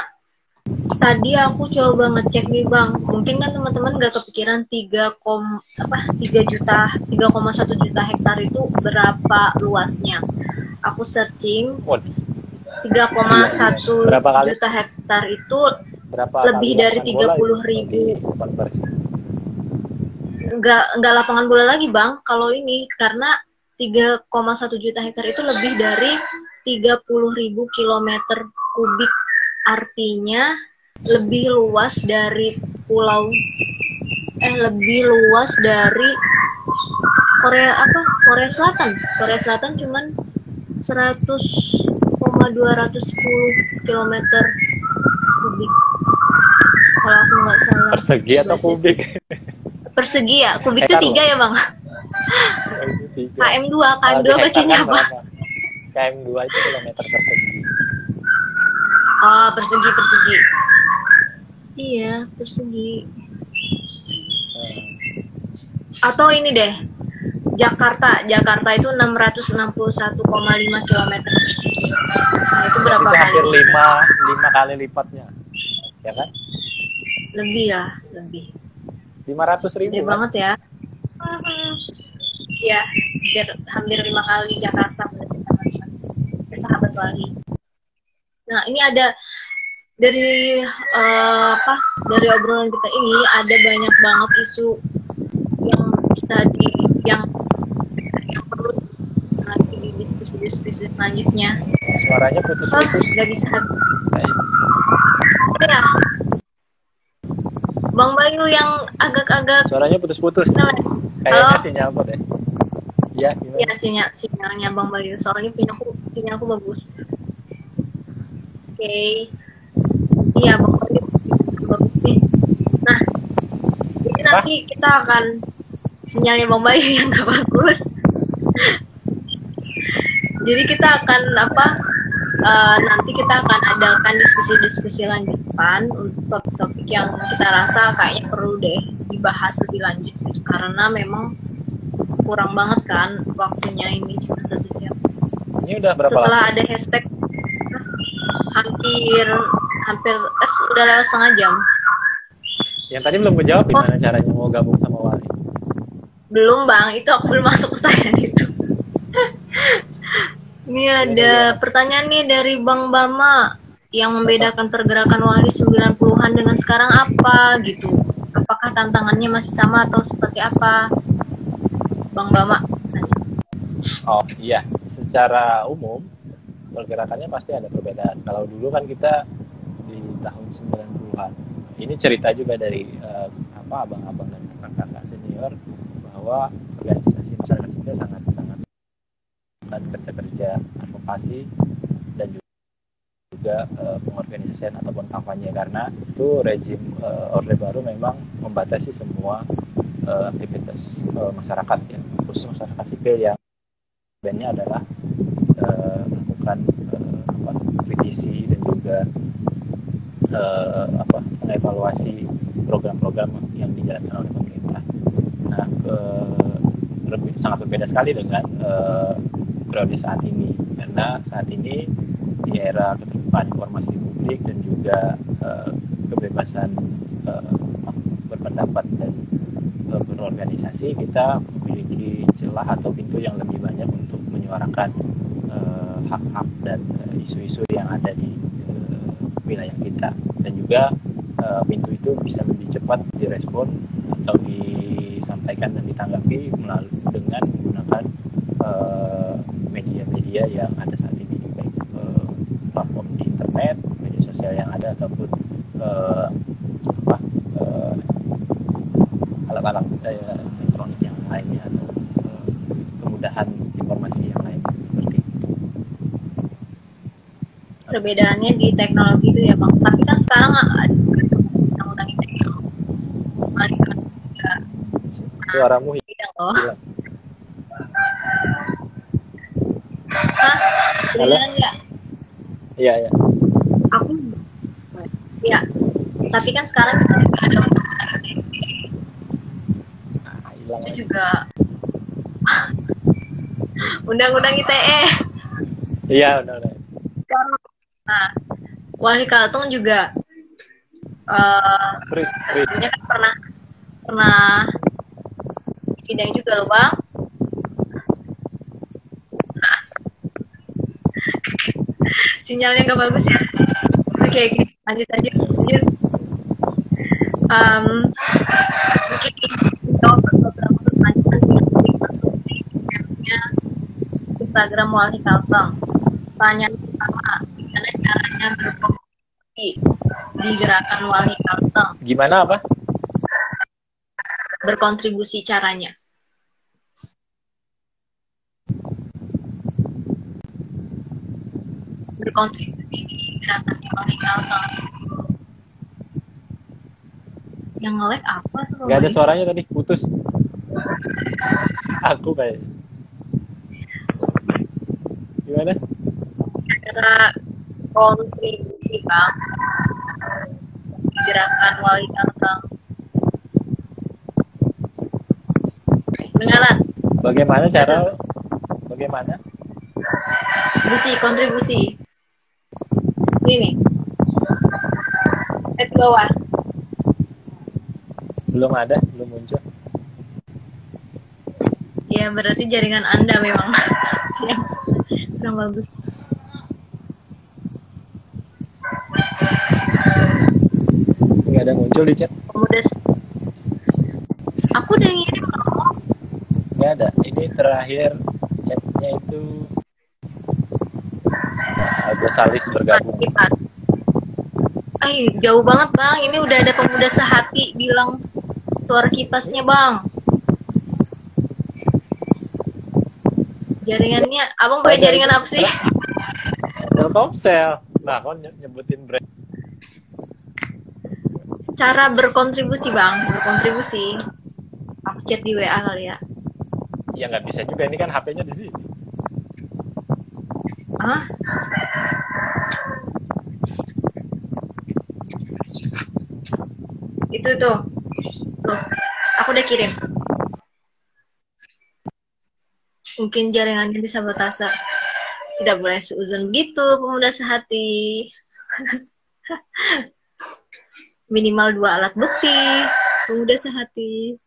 tadi aku coba ngecek nih bang. Mungkin kan teman-teman nggak kepikiran 3 kom apa 3 juta 3,1 juta hektar itu berapa luasnya. Aku searching 3,1 juta hektar itu berapa lebih dari 30 ribu. nggak nggak lapangan bola lagi bang kalau ini. Karena 3,1 juta hektar itu lebih dari 30 ribu kilometer kubik. Artinya lebih luas dari pulau eh lebih luas dari Korea apa? Korea Selatan. Korea Selatan cuman 100,210 km kubik. Kalau aku nggak salah. Persegi atau kubik? Persegi ya kubik itu tiga ya bang? KM 2 KM 2 bacanya kan apa KM 2 itu kilometer persegi. Oh persegi persegi Iya, persegi. Atau ini deh, Jakarta. Jakarta itu 661,5 km persegi. Nah, itu berapa itu hampir kali? Lima, lima kali lipatnya. Ya kan? Lebih ya, lebih. 500 ribu. Gede kan? banget ya. Ya, hampir, hampir lima kali Jakarta berarti. Sahabat Wali. Nah, ini ada dari uh, apa dari obrolan kita ini ada banyak banget isu yang bisa di yang yang perlu lagi di diskusi-diskusi selanjutnya. Suaranya putus-putus. Oh, gak bisa. Ya. Bang Bayu yang agak-agak. Suaranya putus-putus. Kayaknya sinyal apa deh? Ya, gimana? Ya, sinyal sinyalnya Bang Bayu. Soalnya punya aku sinyalku bagus. Oke. Okay iya pokoknya bagus nah jadi nanti kita akan sinyalnya Bang Bayu yang gak bagus jadi kita akan apa uh, nanti kita akan adakan diskusi-diskusi lanjutan untuk topik-topik yang kita rasa kayaknya perlu deh dibahas lebih lanjut gitu karena memang kurang banget kan waktunya ini cuma satu jam. Ini udah berapa Setelah lama? ada hashtag hampir hampir eh, udah lewat setengah jam. Yang tadi belum kejawab oh. gimana caranya mau gabung sama Wali? Belum bang. Itu aku belum masuk pertanyaan itu. Ini ada ya, pertanyaan nih dari Bang Bama yang membedakan pergerakan Wali 90-an dengan sekarang apa gitu. Apakah tantangannya masih sama atau seperti apa? Bang Bama. Oh iya. Secara umum pergerakannya pasti ada perbedaan. Kalau dulu kan kita tahun 90-an. Ini cerita juga dari uh, apa abang-abang dan kakak-kakak senior bahwa organisasi masyarakat sipil sangat sangat dan kerja-kerja advokasi dan juga juga uh, pengorganisasian ataupun kampanye karena itu rezim uh, orde baru memang membatasi semua uh, aktivitas uh, masyarakat ya khusus masyarakat sipil yang bandnya adalah uh, melakukan uh, apa, kritisi dan juga uh, apa mengevaluasi program-program yang dijalankan oleh pemerintah. Nah, uh, lebih sangat berbeda sekali dengan uh, periode saat ini karena saat ini di era keterbukaan informasi publik dan juga uh, kebebasan uh, berpendapat dan uh, berorganisasi kita memiliki celah atau pintu yang lebih banyak untuk menyuarakan hak-hak uh, dan isu-isu uh, yang ada di wilayah kita. Dan juga uh, pintu itu bisa lebih cepat direspon atau disampaikan dan ditanggapi melalui dengan menggunakan media-media uh, yang ada saat ini baik uh, platform di internet, media sosial yang ada ataupun uh, apa uh, alat-alat uh, elektronik yang lainnya atau uh, kemudahan informasi yang lain seperti itu. Perbedaannya di teknologi itu ya bang. Tapi kan sekarang ada undang-undang ITE. Suaramu hilang. Oh. Kedengeran nggak? Iya, iya. Aku ya. Tapi kan sekarang kita juga ada nah, hilang itu juga undang-undang ITE. Iya, undang-undang. Nah, Wali Kalteng juga uh, kan pernah pernah sidang juga loh bang. Sinyalnya nggak bagus ya. Oke okay, okay. lanjut lanjut lanjut. Um, mungkin jawab beberapa pertanyaan yang Instagram Wali Kalteng. Pertanyaan pertama gimana caranya berkomunikasi di gerakan Wali Kalteng gimana apa? Berkontribusi caranya. Berkontribusi di gerakan Wali Kalteng yang nge apa tuh? Gak ada suaranya tadi putus. Aku kayak. Gimana kontribusi bang. Gerakan Wali Kalteng Beneran? bagaimana cara? Bagaimana? Kontribusi kontribusi ini ke bawah. Belum ada belum muncul. Ya berarti jaringan anda memang. Yang kurang bagus nggak ada muncul di chat pemuda aku udah ngirim loh nggak ada ini terakhir chatnya itu ada salis bergabung Ay, jauh banget bang. Ini udah ada pemuda sehati bilang suara kipasnya bang. Jaringannya, abang pakai jaringan apa sih? Telkomsel. Nah, kau nyebutin brand. Cara berkontribusi bang, berkontribusi. Aku chat di WA kali ya. Ya nggak bisa juga, ini kan HP-nya di sini. Hah? Itu tuh. Tuh, aku udah kirim. Mungkin jaringannya disabotase. Tidak boleh seuzon gitu, pemuda sehati. Minimal dua alat bukti, pemuda sehati.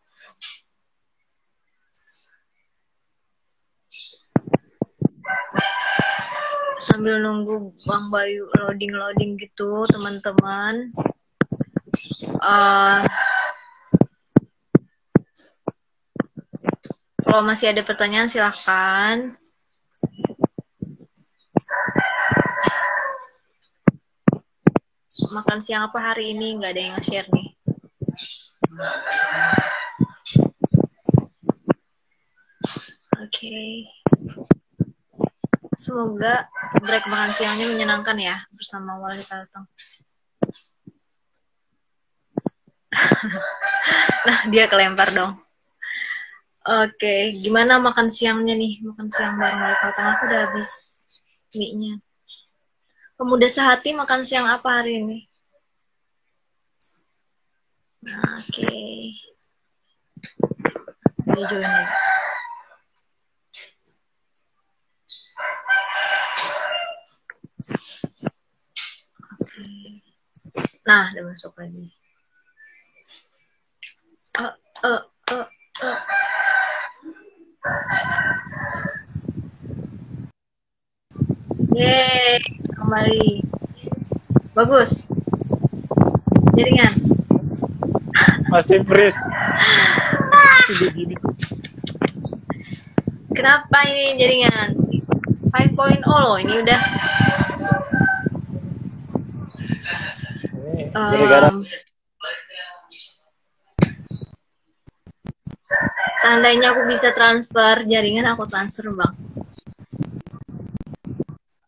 sambil nunggu Bang Bayu loading-loading gitu teman-teman. Uh, kalau masih ada pertanyaan silahkan makan siang apa hari ini nggak ada yang nge-share nih oke okay. Semoga break makan siangnya menyenangkan ya bersama sama wali Kalteng. nah, dia kelempar dong. Oke, gimana makan siangnya nih? Makan siang bareng wali Kalteng aku udah habis mie-nya. Pemuda sehati makan siang apa hari ini? Nah, Oke. Okay. Dia join lagi. Nah, udah masuk lagi. Uh, uh, uh, uh. Yeay, kembali. Bagus. Jaringan. Masih freeze. gini. Kenapa ini jaringan? 5.0 loh, ini udah um, seandainya aku bisa transfer jaringan aku transfer bang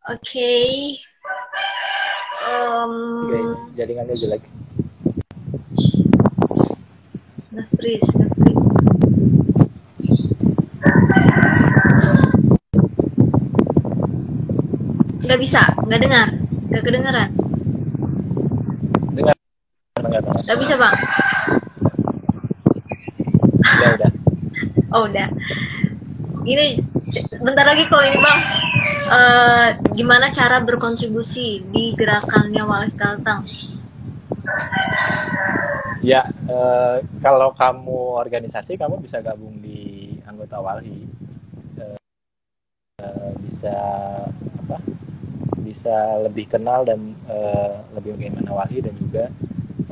oke okay. um, okay, jaringannya jelek udah freeze udah freeze nggak bisa nggak dengar nggak kedengeran Gak bisa bang? Ya udah. Oh udah. Ini bentar lagi kok ini bang. Uh, gimana cara berkontribusi di gerakannya Wali Kalteng? Ya, uh, kalau kamu organisasi, kamu bisa gabung di anggota Wali. Uh, uh, bisa apa? Bisa lebih kenal dan uh, lebih bagaimana Wali dan juga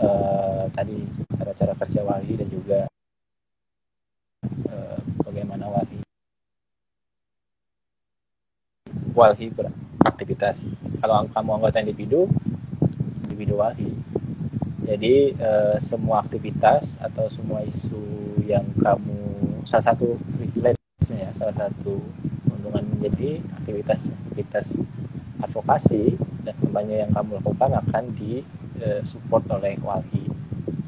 uh, tadi cara-cara kerja wali dan juga uh, bagaimana wali wali beraktivitas. Kalau kamu anggota individu, individu wali. Jadi uh, semua aktivitas atau semua isu yang kamu salah satu privilege ya, salah satu keuntungan menjadi aktivitas-aktivitas advokasi dan kampanye yang kamu lakukan akan di uh, support oleh walhi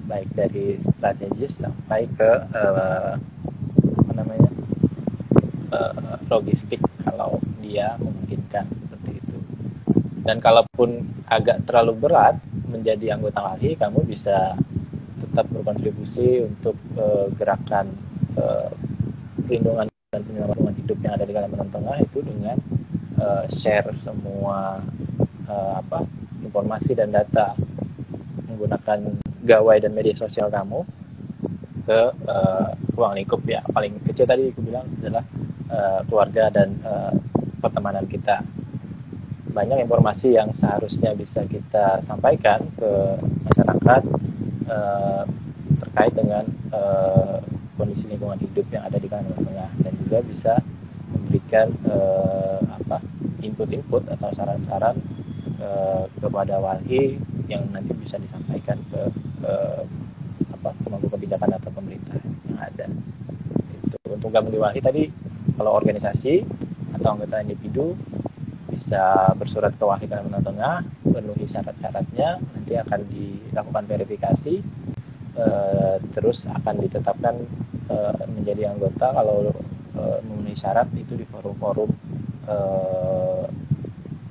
baik dari strategis sampai ke uh, apa namanya uh, logistik kalau dia memungkinkan seperti itu. Dan kalaupun agak terlalu berat menjadi anggota walhi kamu bisa tetap berkontribusi untuk uh, gerakan uh, perlindungan dan penyelenggaraan hidup yang ada di Kalimantan Tengah itu dengan uh, share semua uh, apa informasi dan data menggunakan gawai dan media sosial kamu ke uh, ruang lingkup. Ya paling kecil tadi aku bilang adalah uh, keluarga dan uh, pertemanan kita banyak informasi yang seharusnya bisa kita sampaikan ke masyarakat uh, terkait dengan uh, kondisi lingkungan hidup yang ada di Kalimantan Tengah dan juga bisa memberikan uh, apa input-input atau saran-saran uh, kepada wali yang nanti bisa disampaikan ke, ke apa pemangku kebijakan atau pemerintah yang ada. Itu untuk gabung di WALHI tadi kalau organisasi atau anggota individu bisa bersurat ke WALHI Kalimantan Tengah, penuhi syarat-syaratnya, nanti akan dilakukan verifikasi, eh, terus akan ditetapkan eh, menjadi anggota kalau eh, memenuhi syarat itu di forum-forum eh,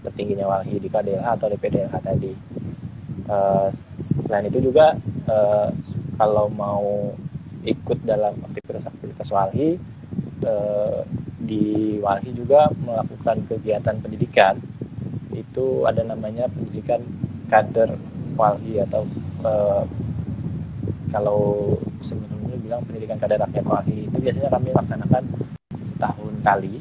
tertingginya WALHI di KDLH atau DPDLH tadi. Uh, selain itu juga uh, kalau mau ikut dalam aktivitas-aktivitas walhi uh, di walhi juga melakukan kegiatan pendidikan. Itu ada namanya pendidikan kader walhi atau uh, kalau sebelumnya bilang pendidikan kader rakyat walhi itu biasanya kami laksanakan setahun kali.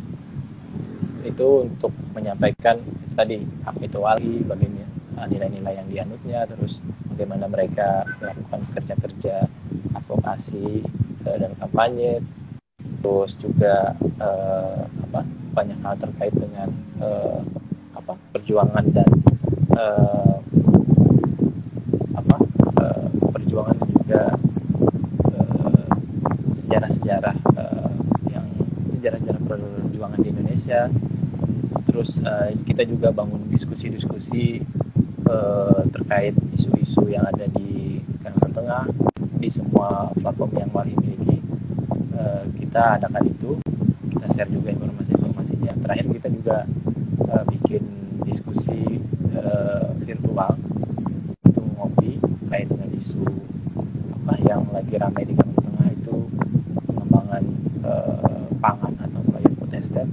Itu untuk menyampaikan tadi apa itu walhi bagaimana Uh, nilai-nilai yang dianutnya terus bagaimana mereka melakukan kerja-kerja advokasi uh, dan kampanye terus juga uh, apa banyak hal terkait dengan uh, apa perjuangan dan uh, apa perjuangan dan juga sejarah-sejarah uh, yang sejarah-sejarah perjuangan di Indonesia. Terus uh, kita juga bangun diskusi-diskusi uh, terkait isu-isu yang ada di Kalimantan Tengah di semua platform yang Wali miliki uh, kita adakan itu. Kita share juga informasi-informasinya. Terakhir kita juga uh, bikin diskusi uh, virtual. Untuk ngopi terkait dengan isu apa yang lagi ramai di Kalimantan Tengah itu pengembangan uh, pangan atau proyek protester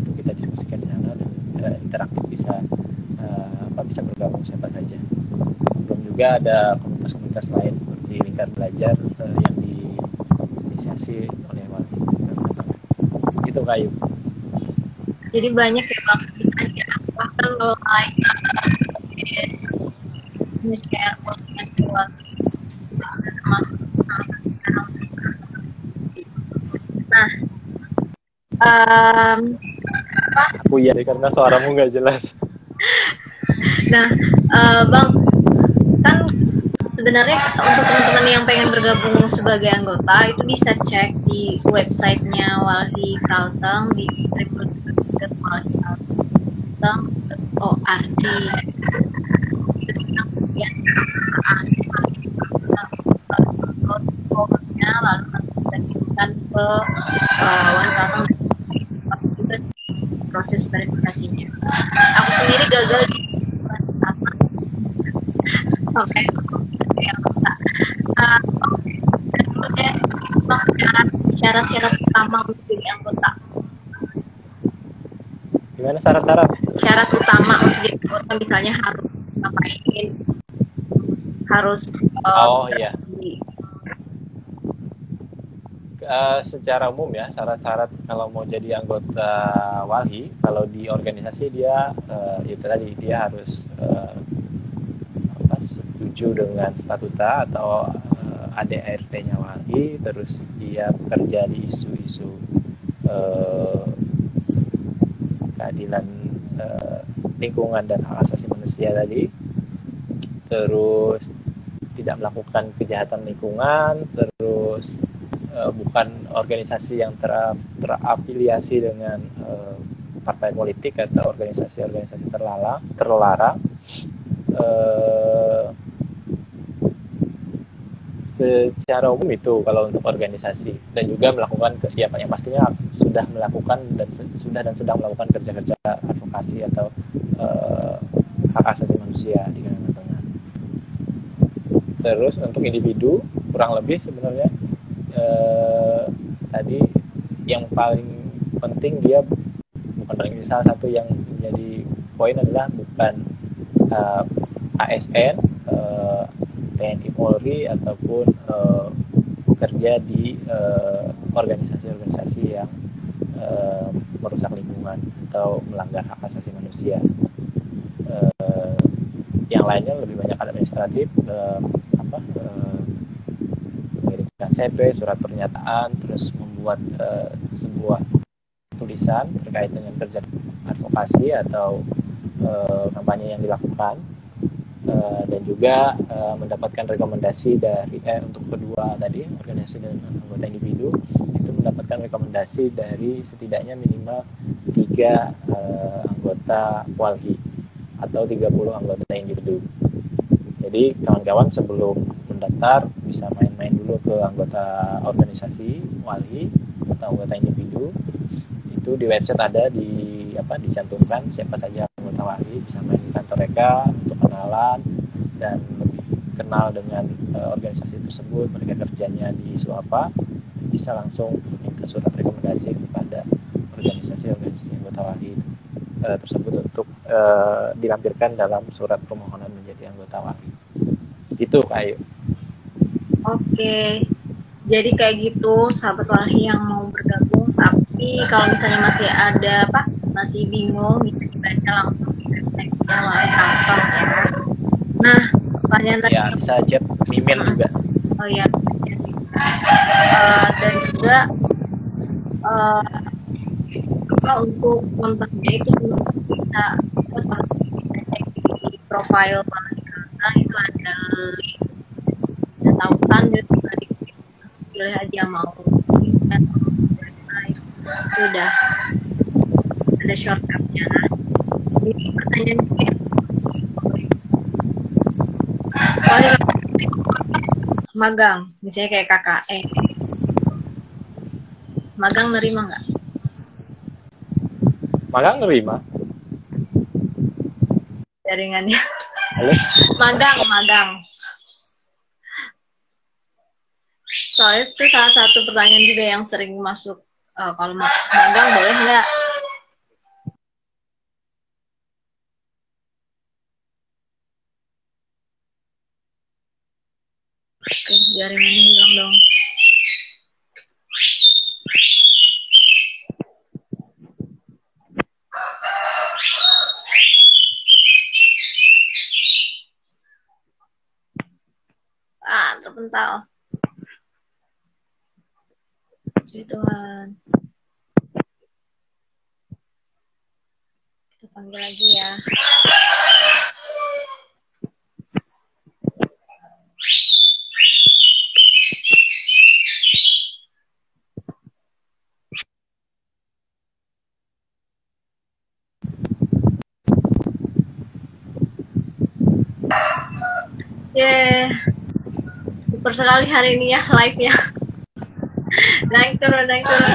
itu kita diskusikan di sana dan uh, interaktif bisa uh, apa bisa bergabung siapa saja. Belum juga ada komunitas-komunitas lain seperti lingkar belajar uh, yang diinisiasi oleh wali itu kayu jadi banyak ya bang bahkan kalau lain share postingan termasuk nah um, aku iya karena suaramu nggak jelas. Nah uh, bang sebenarnya untuk teman-teman yang pengen bergabung sebagai anggota itu bisa cek di websitenya Walhi Kalteng di www.walhikalteng.org kemudian lalu nanti kita kirimkan ke uh, Wali Kalteng juga proses verifikasinya aku sendiri gagal di pertama sampai syarat-syarat utama untuk jadi anggota gimana syarat-syarat syarat utama untuk jadi anggota misalnya harus ngapain? Harus uh, oh iya. uh, secara umum ya syarat-syarat kalau mau jadi anggota wali kalau di organisasi dia uh, itu tadi dia harus uh, apa, setuju dengan statuta atau ADART-nya wali terus dia bekerja di isu-isu uh, keadilan uh, lingkungan dan hak asasi manusia tadi. Terus tidak melakukan kejahatan lingkungan terus uh, bukan organisasi yang ter terafiliasi dengan uh, partai politik atau organisasi-organisasi terlarang terlarang. Uh, secara umum itu kalau untuk organisasi. Dan juga melakukan ya yang pastinya sudah melakukan dan sudah dan sedang melakukan kerja-kerja advokasi atau uh, hak asasi manusia di Kalimantan Tengah. Terus untuk individu kurang lebih sebenarnya uh, tadi yang paling penting dia bukan paling salah satu yang menjadi poin adalah bukan uh, ASN uh, TNI Polri ataupun uh, bekerja di organisasi-organisasi uh, yang merusak lingkungan atau melanggar hak asasi manusia. Yang lainnya lebih banyak administratif, uh, apa, uh, mengirimkan surat pernyataan, terus membuat uh, sebuah tulisan terkait dengan kerja advokasi atau uh, kampanye yang dilakukan. Eh, dan juga mendapatkan rekomendasi dari eh, untuk kedua tadi organisasi dan anggota individu itu mendapatkan rekomendasi dari setidaknya minimal tiga uh, anggota walhi atau 30 anggota individu. Jadi kawan-kawan sebelum mendaftar bisa main-main dulu ke anggota organisasi walhi atau anggota individu itu di website ada di apa dicantumkan siapa saja anggota walhi bisa main di kantor mereka untuk kenalan dan lebih kenal dengan uh, organisasi tersebut mereka kerjanya di isu apa bisa langsung minta surat rekomendasi kepada organisasi-organisasi anggota wali uh, tersebut untuk uh, dilampirkan dalam surat permohonan menjadi anggota wali itu kayu oke jadi kayak gitu sahabat wali yang mau bergabung tapi kalau misalnya masih ada apa masih bingung bisa dibaca langsung di website wali kantor ya Nah, pertanyaan tadi. Ya, bisa chat email juga. Oh ya. Uh, dan juga uh, apa untuk kontennya itu kita sama kita di profile Malika itu ada link ada tautan gitu tadi pilih aja mau dan website. Itu udah ada shortcutnya. Jadi pertanyaan gue magang misalnya kayak KKN magang nerima nggak? Magang nerima. Jaringannya. Halo? magang, magang. Soalnya itu salah satu pertanyaan juga yang sering masuk. Uh, kalau magang boleh nggak? Oke, jaringannya hilang dong. Ah, terpental. Puji Tuhan. Kita panggil lagi ya. Yeah. Super sekali hari ini ya live-nya. naik turun, naik turun.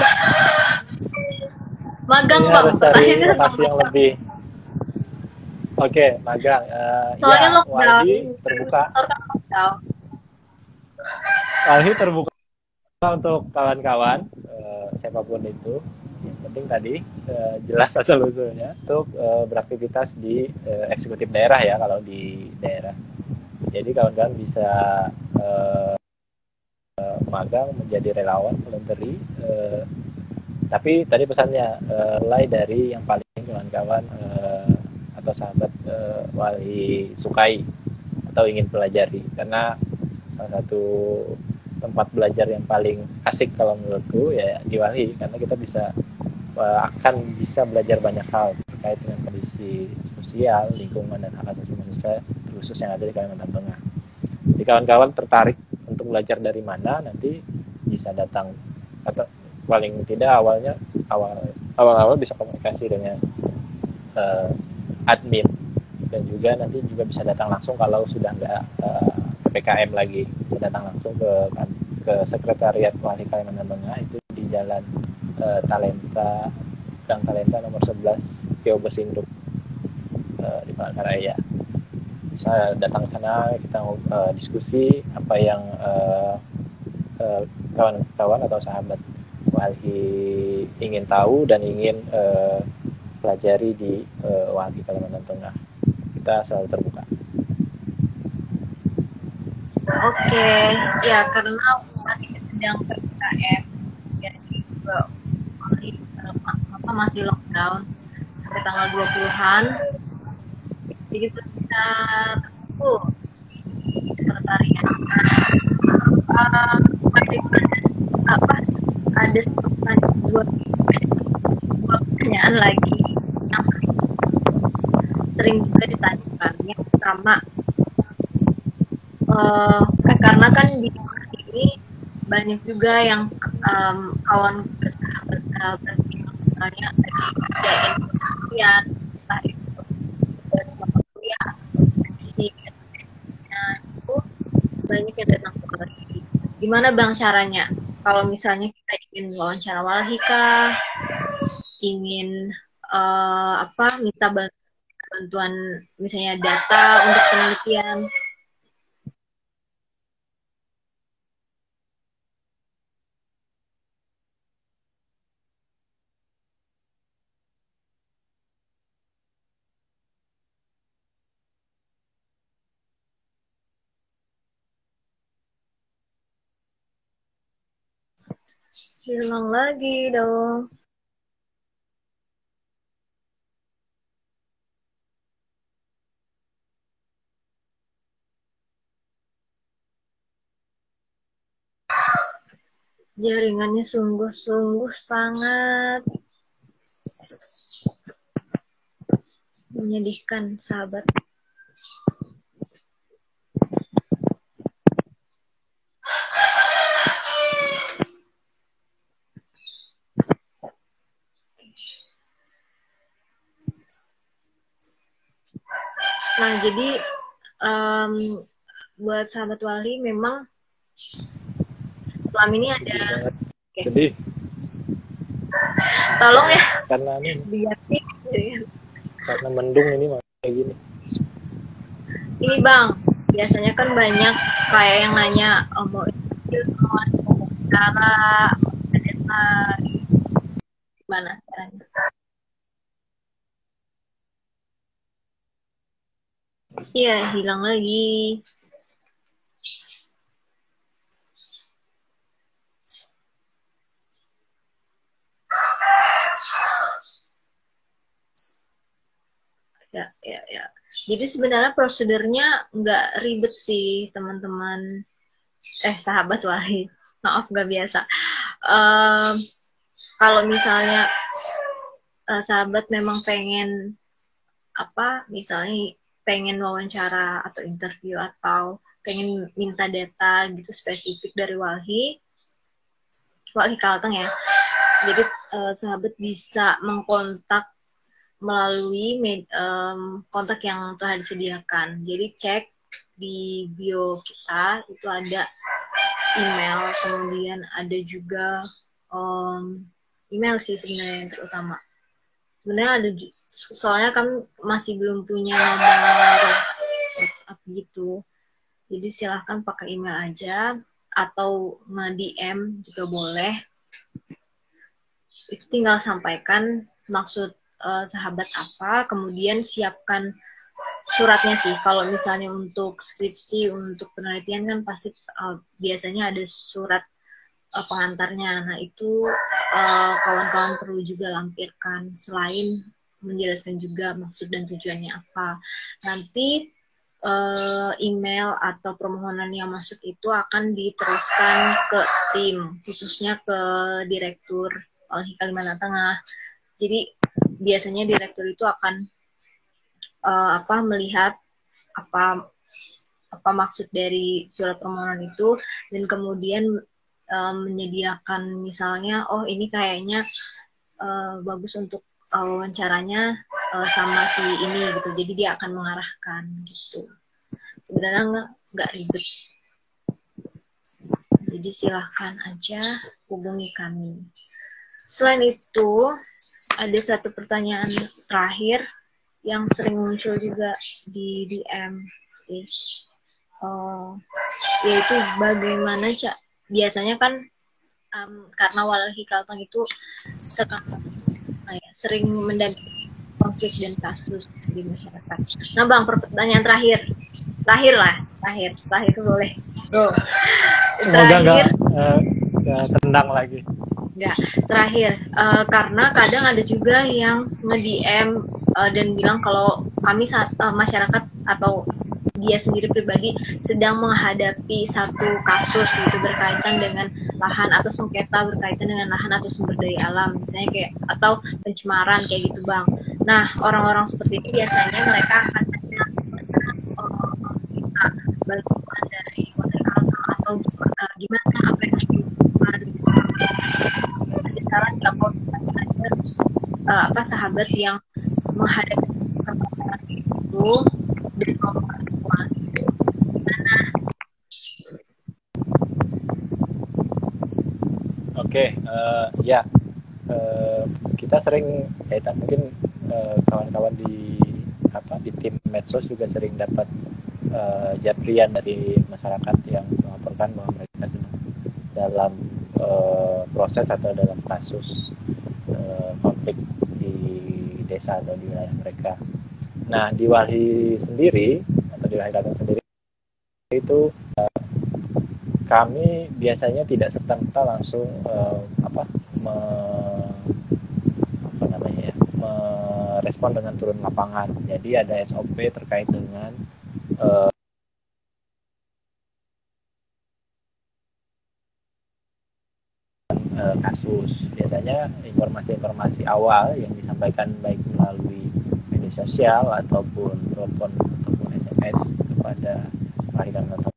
Magang, Ini Bang. Pertanyaannya lokasi yang lebih. Oke, magang. Uh, Soalnya ya, lockdown. Walhi terbuka. Walhi terbuka untuk kawan-kawan uh, siapa pun itu. Yang penting tadi uh, jelas asal usulnya untuk uh, beraktivitas di uh, eksekutif daerah ya kalau di daerah. Jadi kawan-kawan bisa uh, magang menjadi relawan voluntary. Uh, tapi tadi pesannya uh, mulai dari yang paling kawan-kawan uh, atau sahabat uh, wali sukai atau ingin pelajari karena salah satu tempat belajar yang paling asik kalau menurutku ya di wali karena kita bisa akan bisa belajar banyak hal terkait dengan kondisi sosial lingkungan dan hak asasi manusia khusus yang ada di Kalimantan Tengah. Jadi kawan-kawan tertarik untuk belajar dari mana nanti bisa datang. Atau paling tidak awalnya awal awal awal bisa komunikasi dengan uh, admin. Dan juga nanti juga bisa datang langsung kalau sudah nggak uh, PKM lagi. Bisa datang langsung ke ke sekretariat Wali Kalimantan Tengah itu di Jalan uh, Talenta Gang Talenta nomor 11 Pio Besinduk uh, di Palangkaraya bisa datang sana kita uh, diskusi apa yang kawan-kawan uh, uh, atau sahabat Walhi ingin tahu dan ingin uh, pelajari di uh, Walhi Kalimantan Tengah. Kita selalu terbuka. Oke, ya karena ini sedang ppkm, jadi juga apa masih lockdown sampai tanggal 20-an. Jadi kita tunggu di sekretariat. Uh, apa ada dua, dua pertanyaan lagi yang sering, sering juga ditanyakan. Yang pertama, uh, karena kan di ini banyak juga yang um, kawan sahabat-sahabat yang misalnya kerjain penelitian, entah itu tugas mata kuliah atau itu banyak yang datang ke Gimana bang caranya? kalau misalnya kita ingin wawancara walhika, ingin uh, apa minta bantuan misalnya data untuk penelitian. Hilang lagi dong. Jaringannya sungguh-sungguh sangat menyedihkan, sahabat. Nah, jadi um, buat sahabat wali memang Malam ini ada okay. sedih. Tolong ya. Karena ini. Diganti. Karena mendung ini kayak gini. Ini bang, biasanya kan banyak kayak yang nanya oh, mau itu sama cara gimana caranya? Iya, hilang lagi. Ya, ya, ya. Jadi sebenarnya prosedurnya nggak ribet sih, teman-teman. Eh, sahabat Wahid. Maaf, nggak biasa. Uh, kalau misalnya uh, sahabat memang pengen apa, misalnya pengen wawancara atau interview atau pengen minta data gitu spesifik dari Walhi, Walhi Kalteng ya. Jadi uh, sahabat bisa mengkontak melalui med, um, kontak yang telah disediakan. Jadi cek di bio kita itu ada email, kemudian ada juga um, email sih sebenarnya yang terutama. Sebenarnya ada soalnya kan masih belum punya nomor WhatsApp gitu. Jadi silahkan pakai email aja atau nge-DM juga boleh. Itu tinggal sampaikan maksud uh, sahabat apa, kemudian siapkan suratnya sih. Kalau misalnya untuk skripsi, untuk penelitian kan pasti uh, biasanya ada surat uh, pengantarnya. Nah itu kawan-kawan uh, perlu juga lampirkan selain menjelaskan juga maksud dan tujuannya apa. Nanti uh, email atau permohonan yang masuk itu akan diteruskan ke tim, khususnya ke direktur Walhi Kalimantan Tengah. Jadi biasanya direktur itu akan uh, apa melihat apa apa maksud dari surat permohonan itu dan kemudian uh, menyediakan misalnya oh ini kayaknya uh, bagus untuk uh, wawancaranya uh, sama si ini gitu. Jadi dia akan mengarahkan gitu. Sebenarnya nggak nggak ribet. Jadi silahkan aja hubungi kami. Selain itu ada satu pertanyaan terakhir yang sering muncul juga di DM sih. Uh, yaitu bagaimana cak biasanya kan um, karena Walhi Kalteng itu terkenal ya, sering mendampingi konflik dan kasus di masyarakat. Nah bang, pertanyaan terakhir, terakhir lah, terakhir, setelah itu boleh. Go. Terakhir. uh, tendang lagi. Ya, terakhir uh, karena kadang ada juga yang nge-DM uh, dan bilang kalau kami saat, uh, masyarakat atau dia sendiri pribadi sedang menghadapi satu kasus itu berkaitan dengan lahan atau sengketa berkaitan dengan lahan atau sumber daya alam misalnya kayak atau pencemaran kayak gitu bang. Nah orang-orang seperti ini biasanya mereka akan minta bantuan dari warga atau uh, gimana apa yang harus dilakukan saran nggak mau uh, apa sahabat yang menghadapi permasalahan itu dan mau bantuan gimana? Oke, okay, uh, eh, ya uh, kita sering kaitan mungkin uh, kawan-kawan di apa di tim medsos juga sering dapat uh, japrian dari masyarakat yang melaporkan bahwa mereka sedang dalam uh, proses atau dalam kasus uh, konflik di desa atau di wilayah mereka. Nah, di Walhi sendiri atau di Walhi Kalteng sendiri itu uh, kami biasanya tidak serta merta langsung uh, apa me, apa namanya ya, merespon dengan turun lapangan. Jadi ada SOP terkait dengan uh, kasus. Biasanya informasi-informasi awal yang disampaikan baik melalui media sosial ataupun telepon ataupun SMS kepada pelahiran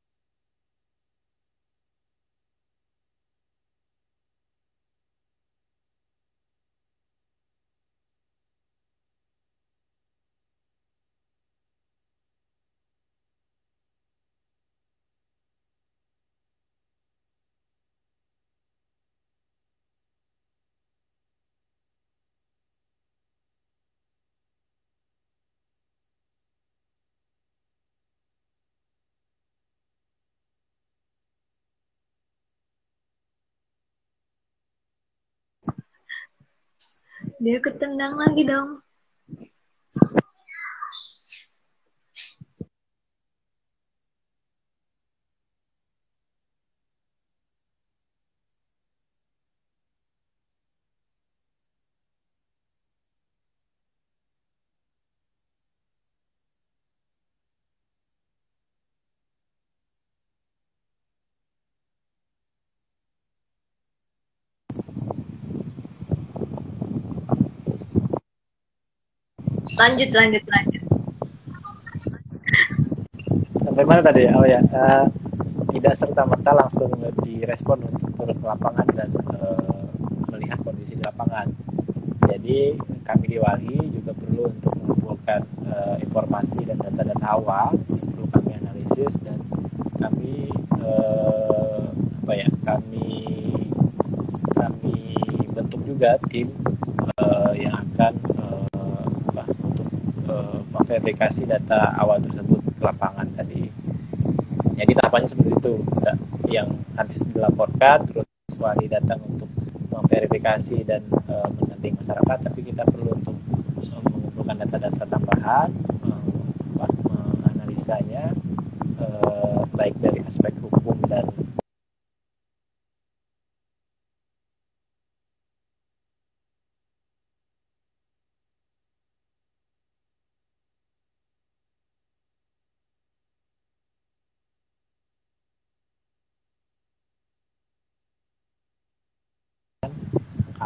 Dia ketendang lagi dong. Lanjut lanjut lanjut. Sampai mana tadi? Oh ya uh, tidak serta merta langsung direspon untuk turun ke lapangan dan uh, melihat kondisi di lapangan. Jadi kami di Wali juga perlu untuk mengumpulkan uh, informasi dan data-data awal perlu kami analisis dan kami uh, apa ya kami kami bentuk juga tim uh, yang akan verifikasi data awal tersebut ke lapangan tadi. Jadi tahapannya seperti itu, yang habis dilaporkan terus wali datang untuk memverifikasi dan e, masyarakat, tapi kita perlu untuk mengumpulkan data-data tambahan, e, menganalisanya e, baik dari aspek hukum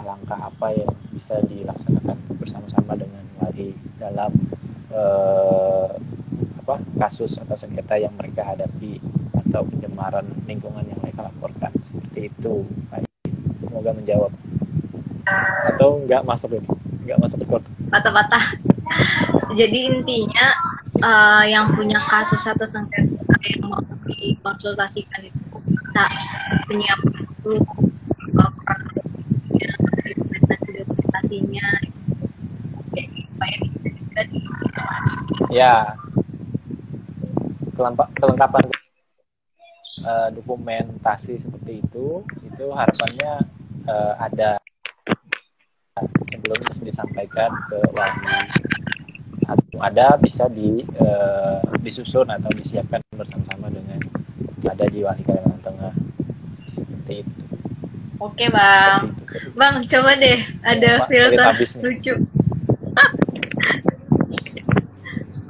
dan langkah apa yang bisa dilaksanakan bersama-sama dengan wali dalam eh, apa kasus atau sengketa yang mereka hadapi atau pencemaran lingkungan yang mereka laporkan? Seperti itu semoga menjawab. Atau enggak masuk ini enggak masuk ke patah-patah. Jadi intinya uh, yang punya kasus atau sengketa yang mau dikonsultasikan itu kita menyiapkan dulu dokumentasinya jadi supaya bisa ya. Kelengkapan uh, dokumentasi seperti itu itu harapannya uh, ada. Sebelum disampaikan ke wali atau ada bisa di uh, disusun atau disiapkan bersama-sama dengan ada di wali Kalimantan Tengah. Seperti itu. Oke bang, bang coba deh ada ya, filter lucu.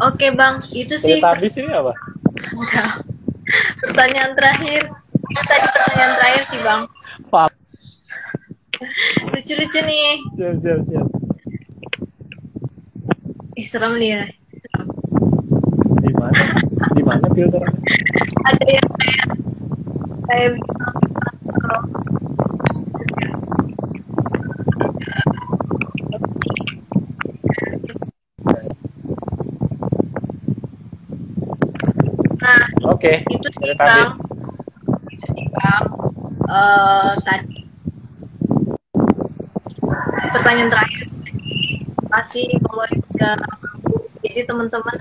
Oke bang, itu sih. habis ini apa? Enggak. Pertanyaan terakhir. Itu tadi pertanyaan terakhir sih bang. Fak. Lucu-lucu nih. Siap, siap, siap. Ih, serem nih ya. Di mana? Di mana filter? Ada yang kayak kayak Oke. Okay. Itu sih Kang. Itu sih Kang. Uh, tadi pertanyaan terakhir pasti kalau udah jadi teman-teman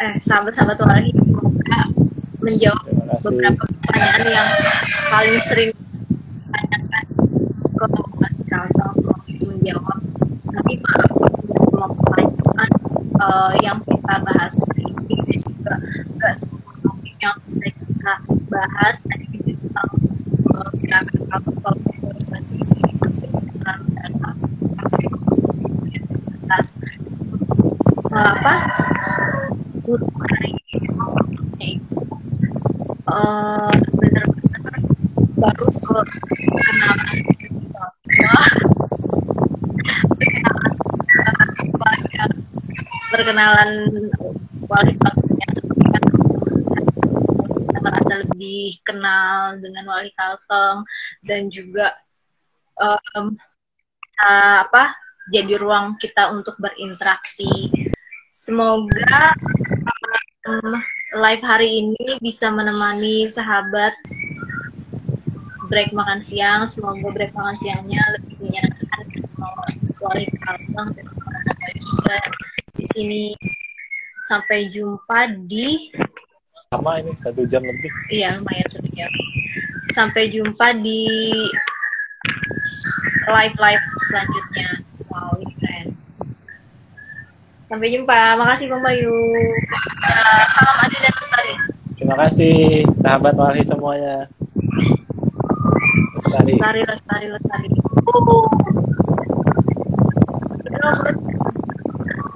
eh sahabat-sahabat wali semoga menjawab beberapa pertanyaan yang paling sering ditanyakan ke Kalteng semoga menjawab tapi maaf semua pertanyaan uh, yang kita bahas hari ini dan juga nggak yang kita bahas tadi itu tentang gerakan kapal apa untuk hari ini itu uh, benar-benar baru ke kenalan perkenalan perkenalan wali merasa lebih kenal dengan Wali Kalteng dan juga um, uh, apa jadi ruang kita untuk berinteraksi. Semoga um, live hari ini bisa menemani sahabat break makan siang. Semoga break makan siangnya lebih menyenangkan Wali Kalteng dan juga di sini sampai jumpa di lama ini satu jam lebih iya lumayan satu jam sampai jumpa di live live selanjutnya wow ini Sampai jumpa. Makasih Bang Bayu. Ya, salam adil dan lestari. Terima kasih sahabat Walhi semuanya. Lestari. Lestari, lestari, lestari. Uh.